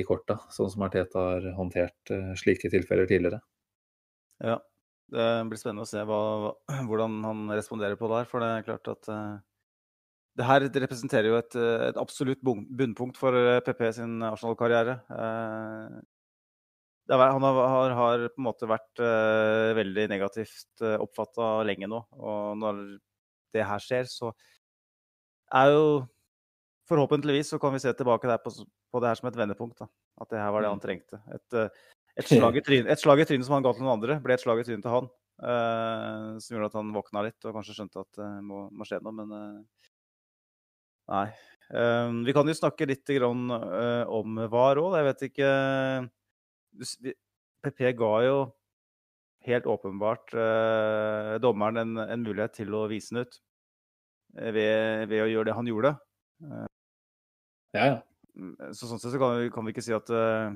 i korta, sånn som Arteta har håndtert eh, slike tilfeller tidligere. Ja, det blir spennende å se hva, <clears throat> hvordan han responderer på det her. For det er klart at det her representerer jo et, et absolutt bunnpunkt for PP sin Arsenal-karriere. Uh, han har, har, på en måte vært uh, veldig negativt uh, eh, oppfatta lenge nå. Og når det her skjer, så er jo Forhåpentligvis så kan vi se tilbake på, på, det her som et vendepunkt. Da. At det her var det han mm. trengte. Et, uh, et slag i trynet som han ga til noen andre, ble et slag i trynet til han. Uh, som gjorde at han våkna litt og kanskje skjønte at det må, må, skje noe, men nei. vi kan jo snakke litt grann, om VAR òg. Jeg vet ikke PP ga jo helt åpenbart eh, dommeren en, en, mulighet til å vise den ut eh, ved, ved, å gjøre det han gjorde. Eh, ja, ja. Mm, så sånn sett så kan, vi, kan vi ikke si at, uh,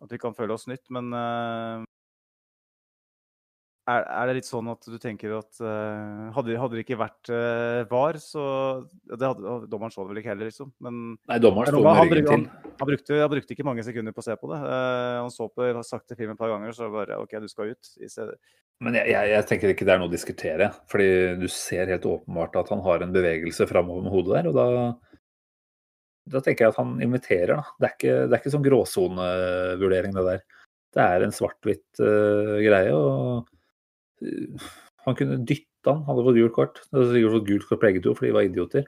at, vi kan føle oss nytt, men uh, er, er, det litt sånn at du tenker at uh, hadde, hadde, det ikke vært uh, VAR, så det hadde, Dommeren så det vel ikke heller, liksom. Men, Nei, dommeren sto med ryggen til. Han, han, brukte, han, brukte, ikke mange sekunder på å se på det. Uh, han så på sakte film et par ganger, så bare OK, du skal ut. Men jeg, jeg, jeg, tenker ikke det er noe å diskutere. fordi du ser helt åpenbart at han har en bevegelse framover med hodet der. og da, da tenker jeg at han inviterer. da. Det er ikke, det er ikke sånn gråsonevurdering, det der. Det er en svart-hvitt greie. og han kunne dytte han, hadde fått gult kort. Han hadde sikkert fått gult kort begge to, for de var idioter.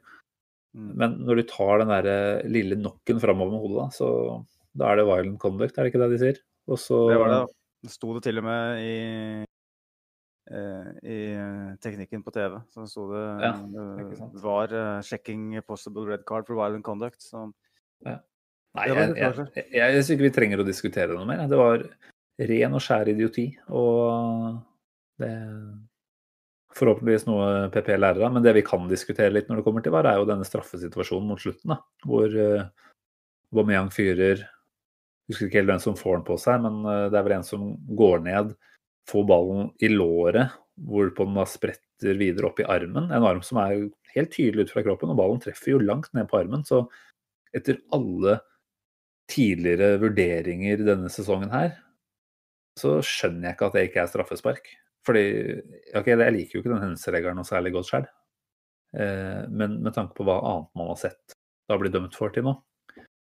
Mm. Men når du tar den der eh, lille nokken framover med hodet, da, så da er det violent conduct, er det ikke det de sier? Og så Det var det. Det sto det til og med i, eh, i teknikken på TV. Så sto det ja, var uh, 'checking possible red card for violent conduct'. Så ja. Nei, jeg, jeg, jeg, jeg syns ikke vi trenger å diskutere noe mer. Det var ren og skjær idioti. Og det er forhåpentligvis noe PP lærer av. Men det vi kan diskutere litt når det kommer til VAR, er jo denne straffesituasjonen mot slutten. da, Hvor uh, Aubameyang fyrer husker ikke helt hvem som får den på seg, men uh, det er vel en som går ned, får ballen i låret, hvorpå den da spretter videre opp i armen. En arm som er helt tydelig ut fra kroppen, og ballen treffer jo langt ned på armen. Så etter alle tidligere vurderinger denne sesongen her, så skjønner jeg ikke at det ikke er straffespark. Fordi ok, Jeg liker jo ikke den hendelsesregelen noe særlig godt sjøl. Eh, men med tanke på hva annet man har sett da blir dømt for til nå,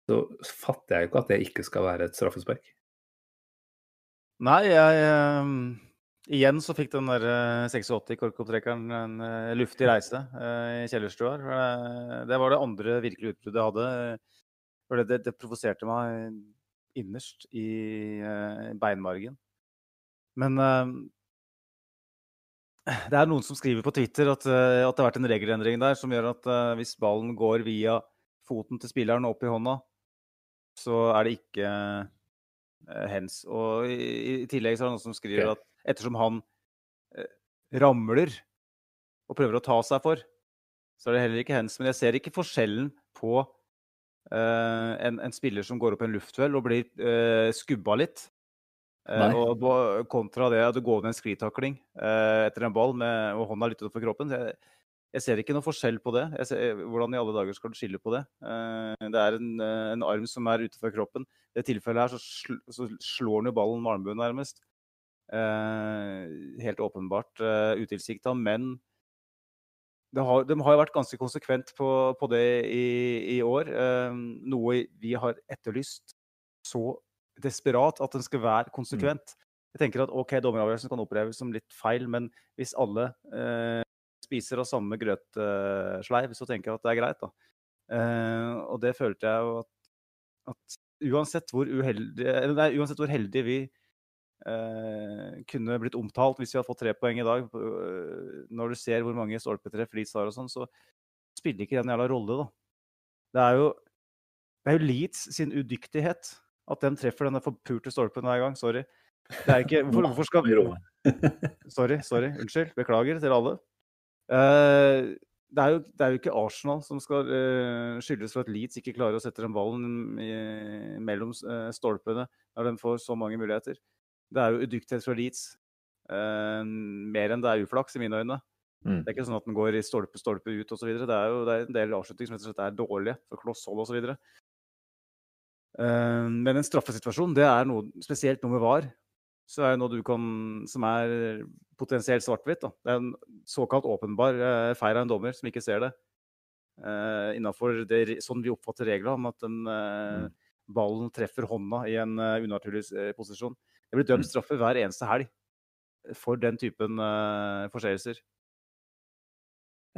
så fatter jeg jo ikke at det ikke skal være et straffespark. Nei, jeg um, Igjen så fikk den der 86 korkopptrekkeren en uh, luftig reise uh, i kjellerstua. Uh, det var det andre virkelige utbruddet jeg hadde. Det, det, provoserte meg innerst i beinmargen. Men det er noen som skriver på Twitter at, uh, at, det har vært en regelendring der som gjør at uh, hvis ballen går via foten til spilleren og opp i hånda, så er det ikke uh, hens. Og i, i, tillegg så er det noen som skriver okay. at ettersom han ramler og prøver å ta seg for, så er det heller ikke hens. Men jeg ser ikke forskjellen på en, en, spiller som går opp i en luftduell og blir skubba litt, Uh, og kontra det at du går ned en sklitakling uh, etter en ball med, og hånda litt utenfor kroppen. Jeg, jeg, ser ikke noe forskjell på det. Ser, hvordan i alle dager skal du skille på det? Det er en, en, arm som er utenfor kroppen. I det tilfellet her så, sl så slår han jo ballen med armbuen nærmest. helt åpenbart uh, utilsikta, men har, de har jo vært ganske konsekvent på, på det i, i år. noe vi har etterlyst så desperat at den skal være mm. konsekvent. Mm. Jeg tenker at OK, dommeravgjørelsen kan oppleves som litt feil, men hvis alle eh, spiser av samme grøtsleiv, så tenker jeg at det er greit. da. Eh, og det følte jeg jo at, at uansett, hvor uheldige, nei, uansett hvor heldige vi eh, kunne blitt omtalt hvis vi hadde fått tre poeng i dag, eh, når du ser hvor mange stolpetreff Leeds har og sånn, så spiller ikke det en jævla rolle, da. Det er jo, det er jo Leeds sin udyktighet at de treffer denne forpurte stolpen hver gang. Sorry. Det er ikke <laughs> Hvorfor, hvorfor skal <laughs> <laughs> Sorry, sorry. Unnskyld. Beklager til alle. Uh, det, er jo, det er, jo, ikke Arsenal som skal uh, skyldes for at Leeds ikke klarer å sette den ballen i, mellom uh, stolpene når de får så mange muligheter. Det er jo udyktighet fra Leeds. mer enn det er uflaks, i mine øyne. Mm. Det er ikke sånn at den går i stolpe, stolpe ut osv. Det er jo det er en del avslutninger som rett og slett er dårlige, for klosshold osv. Uh, men en straffesituasjon, det er noe spesielt noe med VAR. Så er det noe du kan, som er potensielt svart-hvitt. Det er en såkalt åpenbar uh, feil av en dommer som ikke ser det. Uh, Innafor sånn vi oppfatter reglene om at den, uh, ballen treffer hånda i en uh, unaturlig posisjon. Det blir dømt mm. straffe hver eneste helg for den typen forseelser.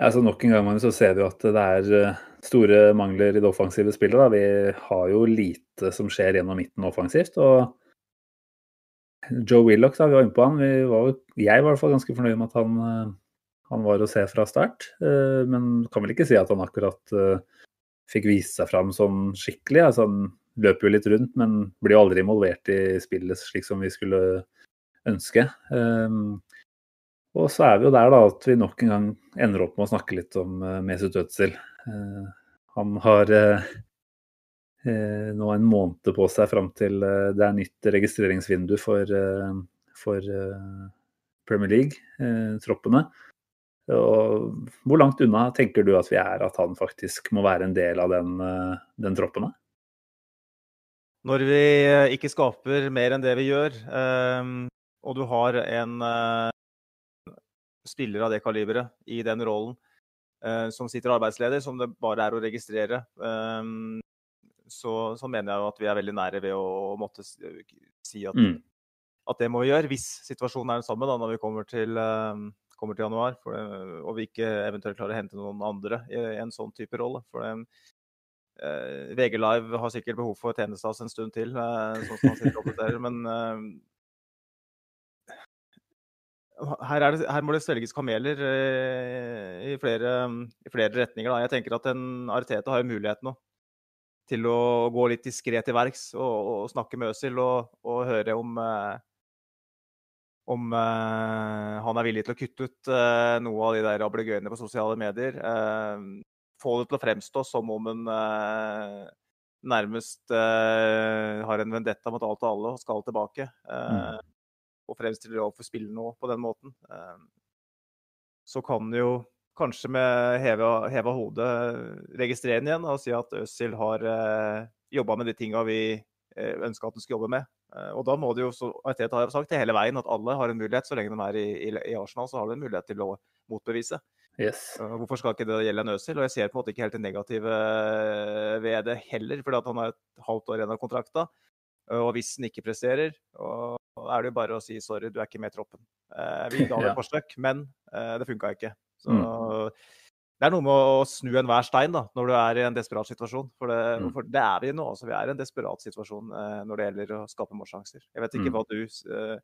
Ja, så Nok en gang så ser vi at det er eh, store mangler i det offensive spillet. Da. Vi har jo lite som skjer gjennom midten offensivt. og Joe Willoch, da, vi var inne på han. Var, jeg var i hvert fall ganske fornøyd med at han, eh, han, var å se fra start. Eh, men kan vel ikke si at han akkurat fikk vise seg fram sånn skikkelig. Altså, han løper jo litt rundt, men blir jo aldri involvert i spillet slik som vi skulle ønske. Og så er vi jo der da at vi nok en gang ender opp med å snakke litt om uh, Mesut Özil. Uh, han har uh, nå en måned på seg fram til det er nytt registreringsvindu for, for Premier League-troppene. Hvor langt unna tenker du at vi er at han faktisk må være en del av den, den troppen? Når vi ikke skaper mer enn det vi gjør, og du har en spiller av det kaliberet i den rollen som sitter arbeidsleder, som det bare er å registrere, så, så, mener jeg jo at vi er veldig nære ved å, måtte si at, mm. at, det må vi gjøre, hvis situasjonen er den samme da, når vi kommer til, kommer til januar. For, og vi ikke eventuelt klarer å hente noen andre i, en sånn type rolle. For VG Live har sikkert behov for tjenesteplass en stund til, sånn som han sitter og men her, det, her, må det svelges kameler i flere, i, flere, retninger. Da. Jeg tenker at en Ariteta har mulighet nå til å gå litt diskré til verks og, og, snakke med Øzil og, og høre om, eh, om eh, han er villig til å kutte ut eh, noe av de der ablegøyene på sosiale medier. Eh, få det til å fremstå som om en eh, nærmest eh, har en vendetta mot alt og alle og skal tilbake. Mm. Og fremstiller overfor spillerne nå på den måten. så kan jo kanskje med heva, heva hodet registrere den igjen og si at Øzil har eh, jobba med de tinga vi eh, ønska at han skulle jobbe med. Eh, og da må det jo, som Arteta har sagt det hele veien, at alle har en mulighet. Så lenge de er i, i, i Arsenal, så har de en mulighet til å motbevise. Yes. Hvorfor skal ikke det gjelde en Øzil? Og jeg ser på en måte ikke helt det negative eh, ved det heller, fordi han har et halvt år igjen av kontrakta. Og hvis han ikke presterer, og, er det jo bare å si sorry, du er ikke med i troppen. Uh, vi ga <laughs> det et forsøk, men det funka ikke. Så mm. det er noe med å snu enhver stein da, når du er i en desperat situasjon. For det, mm. for det er vi nå. Altså, vi er i en desperat situasjon eh, når det gjelder å skape målsjanser. Jeg vet ikke mm. hva du eh,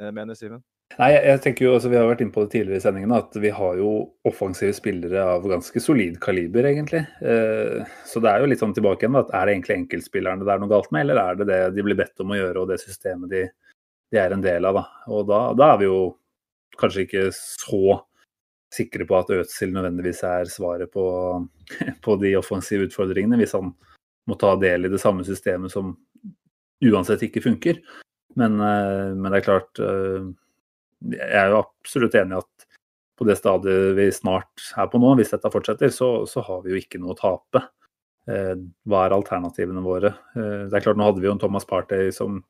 eh, mener, Simen? Nei, jeg tenker jo, altså Vi har vært inne på det tidligere i sendingen at vi har jo offensive spillere av ganske solid kaliber, egentlig. Eh, så det er jo litt sånn tilbake igjen. at Er det egentlig enkeltspillerne det er noe galt med, eller er det det de blir bedt om å gjøre og det systemet de, de er en del av? da? Og da, da er vi jo kanskje ikke så sikre på at Øtzil nødvendigvis er svaret på, <laughs> på, de offensive utfordringene, hvis han må ta del i det samme systemet som uansett ikke funker. Men, eh, men det er klart eh, Jeg er jo absolutt enig i at på det stadiet vi snart er på nå, hvis dette fortsetter, så, så har vi jo ikke noe å tape. Eh, hva er alternativene våre? Det er klart, Nå hadde vi jo en Thomas Partey som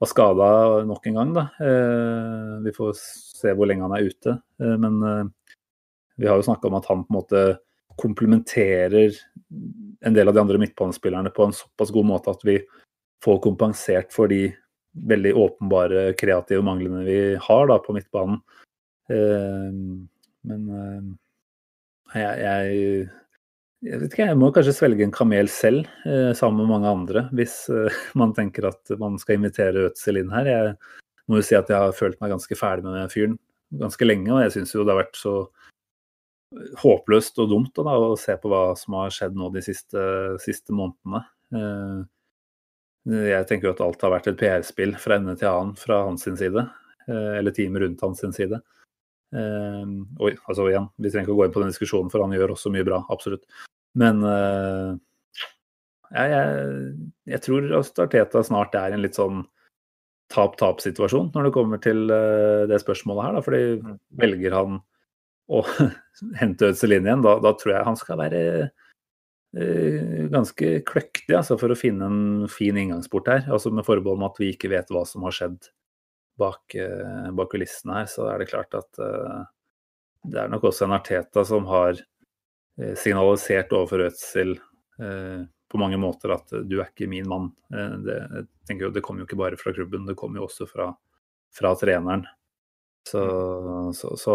var skada nok en gang. da. Vi får se hvor lenge han er ute. Men vi har jo snakka om at han på en måte komplementerer en del av de andre midtbanespillerne på en såpass god måte at vi får kompensert for de veldig åpenbare kreative manglene vi har da på midtbanen. Eh, men eh, jeg, jeg, jeg, vet ikke, jeg må kanskje svelge en kamel selv, eh, sammen med mange andre, hvis <laughs> man tenker at man skal invitere Ødsel inn her. Jeg må jo si at jeg har følt meg ganske ferdig med den fyren ganske lenge, og jeg syns jo det har vært så håpløst og dumt da, å se på hva som har skjedd nå de siste, siste månedene. Eh, jeg tenker jo at alt har vært et PR-spill fra ende til annen fra hans side. Eh, eller teamet rundt hans side. Eh, oi, altså igjen, vi trenger ikke å gå inn på den diskusjonen, for han gjør også mye bra. Absolutt. Men jeg, jeg, jeg tror Arteta snart er en litt sånn tap-tap-situasjon når det kommer til det spørsmålet her. Da, fordi mm. velger han å <laughs> hente Ødsel inn igjen, da, da, tror jeg han skal være eh, ganske kløktig altså, for å finne en fin inngangsport her. altså Med forbehold om at vi ikke vet hva som har skjedd bak, eh, bak kulissene her, så er det klart at eh, det er nok også en Arteta som har eh, signalisert overfor Ødsel på mange måter at du er ikke min mann. Det, jeg tenker jo, det kommer jo ikke bare fra klubben, det kommer jo også fra, fra treneren. Så, mm. så, så,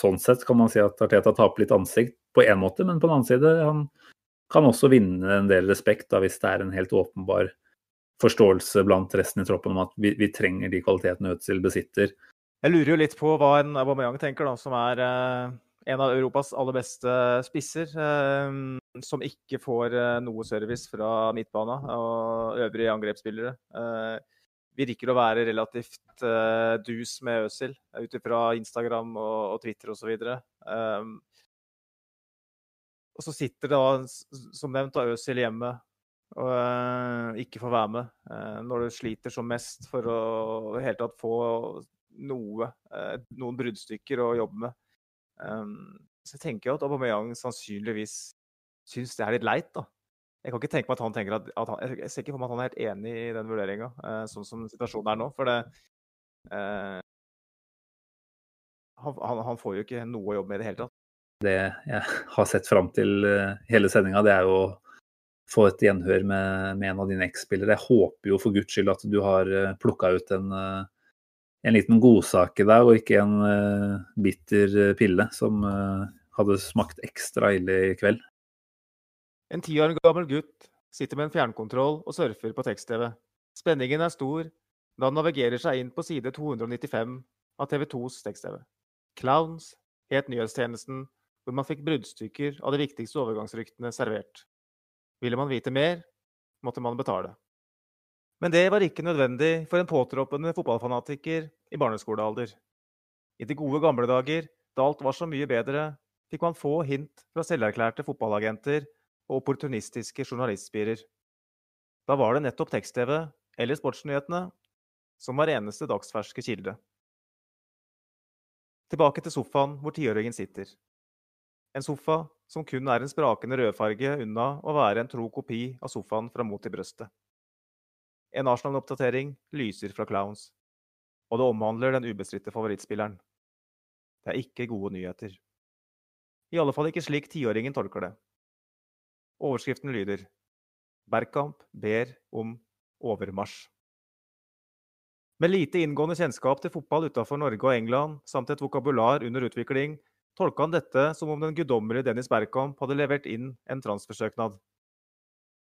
sånn sett kan man si at Arteta taper litt ansikt på én måte, men på den annen side han kan også vinne en del respekt da, hvis det er en helt åpenbar forståelse blant resten i troppen om at vi, vi trenger de kvalitetene Øtzil besitter. Jeg lurer jo litt på hva en Aubameyang tenker, da, som er eh, en av Europas aller beste spisser. Eh, som ikke får eh, noe service fra midtbana og øvrige angrepsspillere. Eh, virker å være relativt uh, dus med Øsil, ut ifra Instagram og, og Twitter osv. Og så sitter da, som nevnt, da Øsil hjemme og uh, ikke får være med uh, når du sliter som mest for å helt tatt få noe, eh, noen bruddstykker å jobbe med. Um, så jeg tenker at Aubameyang sannsynligvis syns det er litt leit, da. Jeg kan ikke tenke meg at han tenker at, at han, Jeg ser ikke for meg at han er helt enig i den vurderinga, sånn som situasjonen er nå. For det han, han, får jo ikke noe å jobbe med i det hele tatt. Det jeg har sett fram til hele sendinga, det er jo få et gjenhør med, med en av dine eks-spillere. Jeg håper jo for guds skyld at du har uh, plukka ut en en liten godsak i deg, og ikke en uh, bitter eh, pille som hadde smakt ekstra ille i kveld. En ti år gammel gutt sitter med en fjernkontroll og surfer på tekst-TV. Spenningen er stor da han navigerer seg inn på side 295 av TV 2s tekst-TV. Clowns het nyhetstjenesten hvor man fikk bruddstykker av de viktigste overgangsryktene servert. Ville man vite mer, måtte man betale. Men det var ikke nødvendig for en påtroppende fotballfanatiker i barneskolealder. I de gode gamle dager, da alt var så mye bedre, fikk man få hint fra selverklærte fotballagenter og opportunistiske journalistspirer. Da var det nettopp tekst-TV, eller sportsnyhetene, som var eneste dagsferske kilde. Tilbake til sofaen hvor tiåringen sitter. En sofa som kun er en sprakende rødfarge unna å være en tro kopi av sofaen fra Mot i brøstet. En Arsenal-oppdatering lyser fra Clowns, og det omhandler den ubestridte favorittspilleren. Det er ikke gode nyheter. I alle fall ikke slik tiåringen tolker det. Overskriften lyder Bergkamp ber om overmarsj. Med lite inngående kjennskap til fotball utenfor Norge og England, samt et vokabular under utvikling, tolka han dette som om den guddommelige Dennis Bergkamp hadde levert inn en transfersøknad.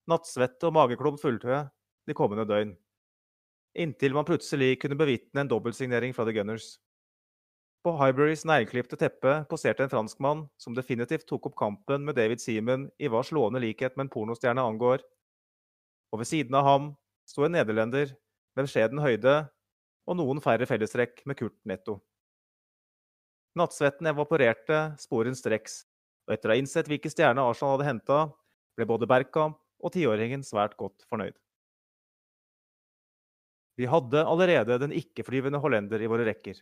Nattsvette og mageklump fulgte de kommende døgn. Inntil man plutselig kunne bevitne en dobbeltsignering fra The Gunners. På Hyberys negleklipte teppe poserte en franskmann som definitivt tok opp kampen med David Seaman i hva slående likhet med en pornostjerne angår. Og ved siden av ham sto en nederlender med beskjeden høyde og noen færre fellestrekk med Kurt Netto. Nattsvetten evaporerte sporenstreks, og etter å ha innsett hvilke stjerner Arsenal hadde henta, ble både Bergkamp og tiåringen svært godt fornøyd. Vi hadde allerede den ikke-flyvende hollender i våre rekker.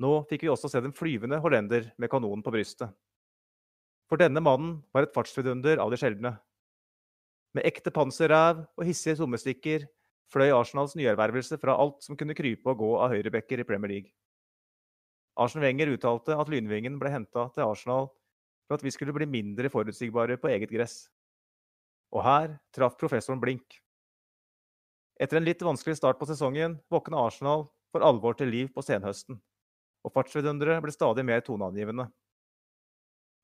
Nå fikk vi også se den flyvende hollender med kanonen på brystet. For denne mannen var et fartsvidunder av de sjeldne. Med ekte panserræv og hissige sommestikker fløy Arsenals nyervervelse fra alt som kunne krype og gå av høyrebekker i Premier League. Arsen Wenger uttalte at Lynvingen ble henta til Arsenal for at vi skulle bli mindre forutsigbare på eget gress. Og her traff professoren blink. Etter en litt vanskelig start på sesongen våkna Arsenal for alvor til liv på senhøsten, og fartsvidunderet ble stadig mer toneangivende.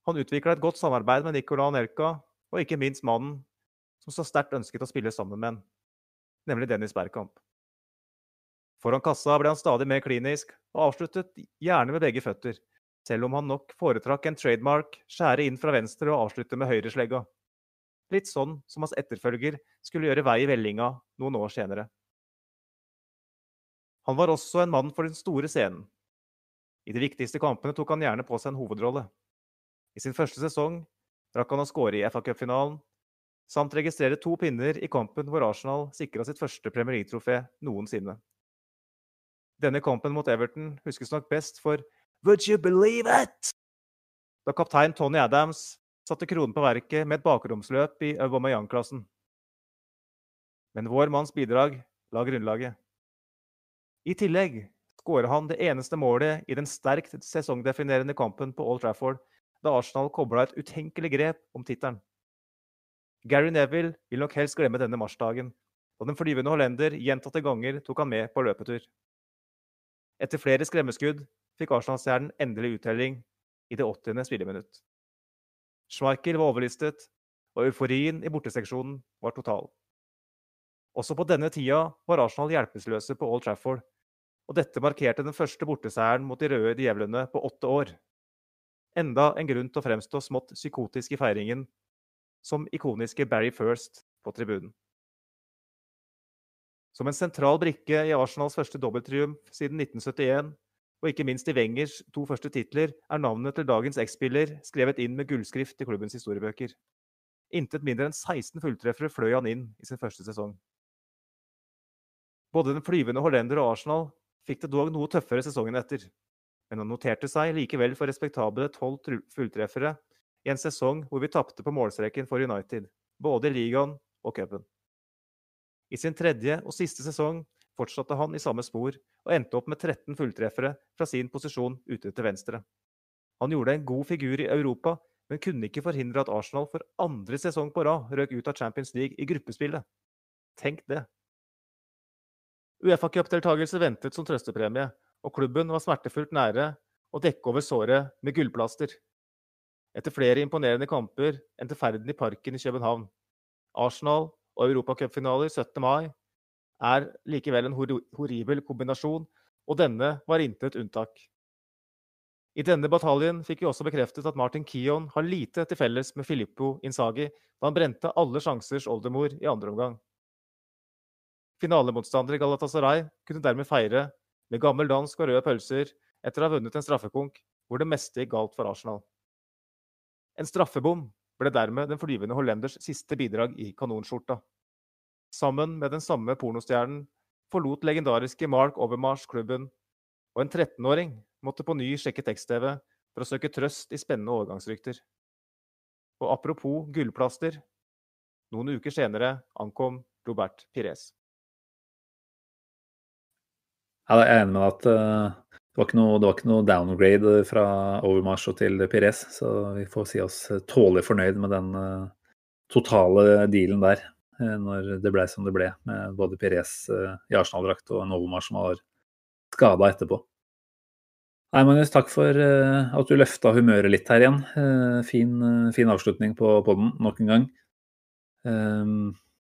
Han utvikla et godt samarbeid med Nicolas Nelka, og ikke minst mannen som så sterkt ønsket å spille sammen med ham, nemlig Dennis Bergkamp. Foran kassa ble han stadig mer klinisk, og avsluttet gjerne med begge føtter, selv om han nok foretrakk en trademark, skjære inn fra venstre og avslutte med høyreslegga. Litt sånn som hans etterfølger skulle gjøre vei i vellinga noen år senere. Han var også en mann for den store scenen. I de viktigste kampene tok han gjerne på seg en hovedrolle. I sin første sesong rakk han å skåre i FA Cup-finalen, samt registrere to pinner i kampen hvor Arsenal sikra sitt første Premier League-trofé noensinne. Denne kampen mot Everton huskes nok best for Would you believe it? Da kaptein Tony Adams satte kronen på verket med et bakromsløp i Aubameyang-klassen. Men vår manns bidrag la grunnlaget. I tillegg skåra han det eneste målet i den sterkt sesongdefinerende kampen på Old Trafford, da Arsenal kobla et utenkelig grep om tittelen. Gary Neville vil nok helst glemme denne marsdagen, og den flyvende hollender gjentatte ganger tok han med på løpetur. Etter flere skremmeskudd fikk Arsenal-stjernen endelig uttelling i det 80. spilleminutt. Schmeichel var overlistet, og euforien i borteseksjonen var total. Også på denne tida var Arsenal hjelpeløse på Old Trafford, og dette markerte den første borteseieren mot de røde djevlene på åtte år. Enda en grunn til å fremstå smått psykotisk i feiringen, som ikoniske Barry First på tribunen. Som en sentral brikke i Arsenals første dobbelttriumf siden 1971 og ikke minst i Wengers to første titler, er navnet til dagens X-spiller skrevet inn med gullskrift i klubbens historiebøker. Intet mindre enn 16 fulltreffere fløy han inn i sin første sesong. Både den flyvende hollender og Arsenal fikk det dog noe tøffere sesongen etter, men han noterte seg likevel for respektable tolv fulltreffere i en sesong hvor vi tapte på målstreken for United, både i ligaen og cupen. I sin tredje og siste sesong fortsatte han i samme spor og endte opp med 13 fulltreffere fra sin posisjon ute til venstre. Han gjorde en god figur i Europa, men kunne ikke forhindre at Arsenal for andre sesong på rad røk ut av Champions League i gruppespillet. Tenk det! Uefa-cupdeltakelse ventet som trøstepremie, og klubben var smertefullt nære å dekke over såret med gullplaster. Etter flere imponerende kamper endte ferden i Parken i København. Arsenal og europacupfinaler 17. mai er likevel en horribel kombinasjon, og denne var intet unntak. I denne bataljen fikk vi også bekreftet at Martin Kion har lite til felles med Filippo Insagi da han brente alle sjansers oldemor i andre omgang. Finalemotstander Galatasaray kunne dermed feire med gammel dansk og røde pølser etter å ha vunnet en straffekonk hvor det meste gikk galt for Arsenal. En straffebom ble dermed den flyvende hollenders siste bidrag i kanonskjorta. Sammen med den samme pornostjernen forlot legendariske Mark Overmars klubben, og en 13-åring måtte på ny sjekke tekst-TV for å søke trøst i spennende overgangsrykter. Og apropos gullplaster, noen uker senere ankom Robert Pires. Ja, jeg er enig med at uh, det, var noe, det, var ikke noe, downgrade fra Overmars til Pires, så vi får si oss tålelig fornøyd med den uh, totale dealen der. Eh, når det ble som det ble, med både Pires eh, i Arsenal-drakt og Novomar som var skada etterpå. Nei, Magnus, takk for uh, at du løfta humøret litt her igjen. Fin, fin, avslutning på podden nok en gang.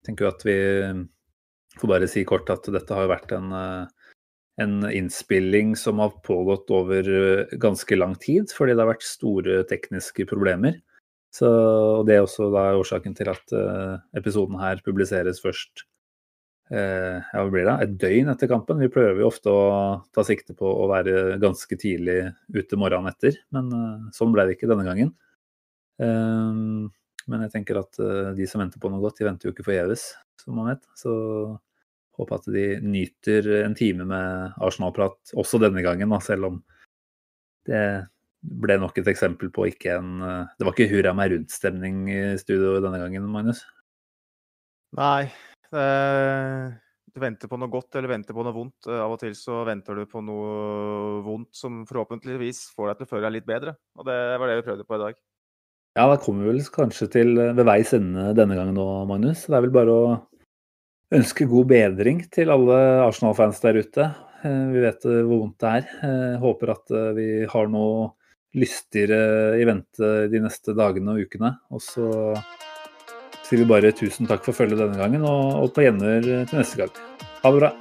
Tenker jo at vi får bare si kort at dette har vært en, en innspilling som har pågått over ganske lang tid, fordi det har vært store tekniske problemer. Så, og Det er også da årsaken til at uh, episoden her publiseres først uh, ja, hva blir det? et døgn etter kampen. Vi prøver jo ofte å ta sikte på å være ganske tidlig ute morgenen etter, men uh, sånn ble det ikke denne gangen. men jeg tenker at de som venter på noe godt, de venter jo ikke forgjeves, som man vet. Så håper at de nyter en time med Arsenal-prat også denne gangen, da, selv om det ble nok et eksempel på ikke en eh, Det var ikke hurra meg rundt-stemning i studio denne gangen, Magnus? Nei. Det, du venter på noe godt eller venter på noe vondt. Eh, av og til så venter du på noe vondt som forhåpentligvis får deg til å føle deg litt bedre. Og det var det vi prøvde på i dag. Ja, da kommer vi vel kanskje til eh, ved veis ende denne gangen nå, Magnus. Det er vel bare å ønske god bedring til alle Arsenal-fans der ute. Vi vet hvor vondt det er. Håper at vi har noe lystigere i vente de neste dagene og ukene. Og så sier vi bare tusen takk for følget denne gangen, og, og på gjenhør til neste gang. Ha det bra.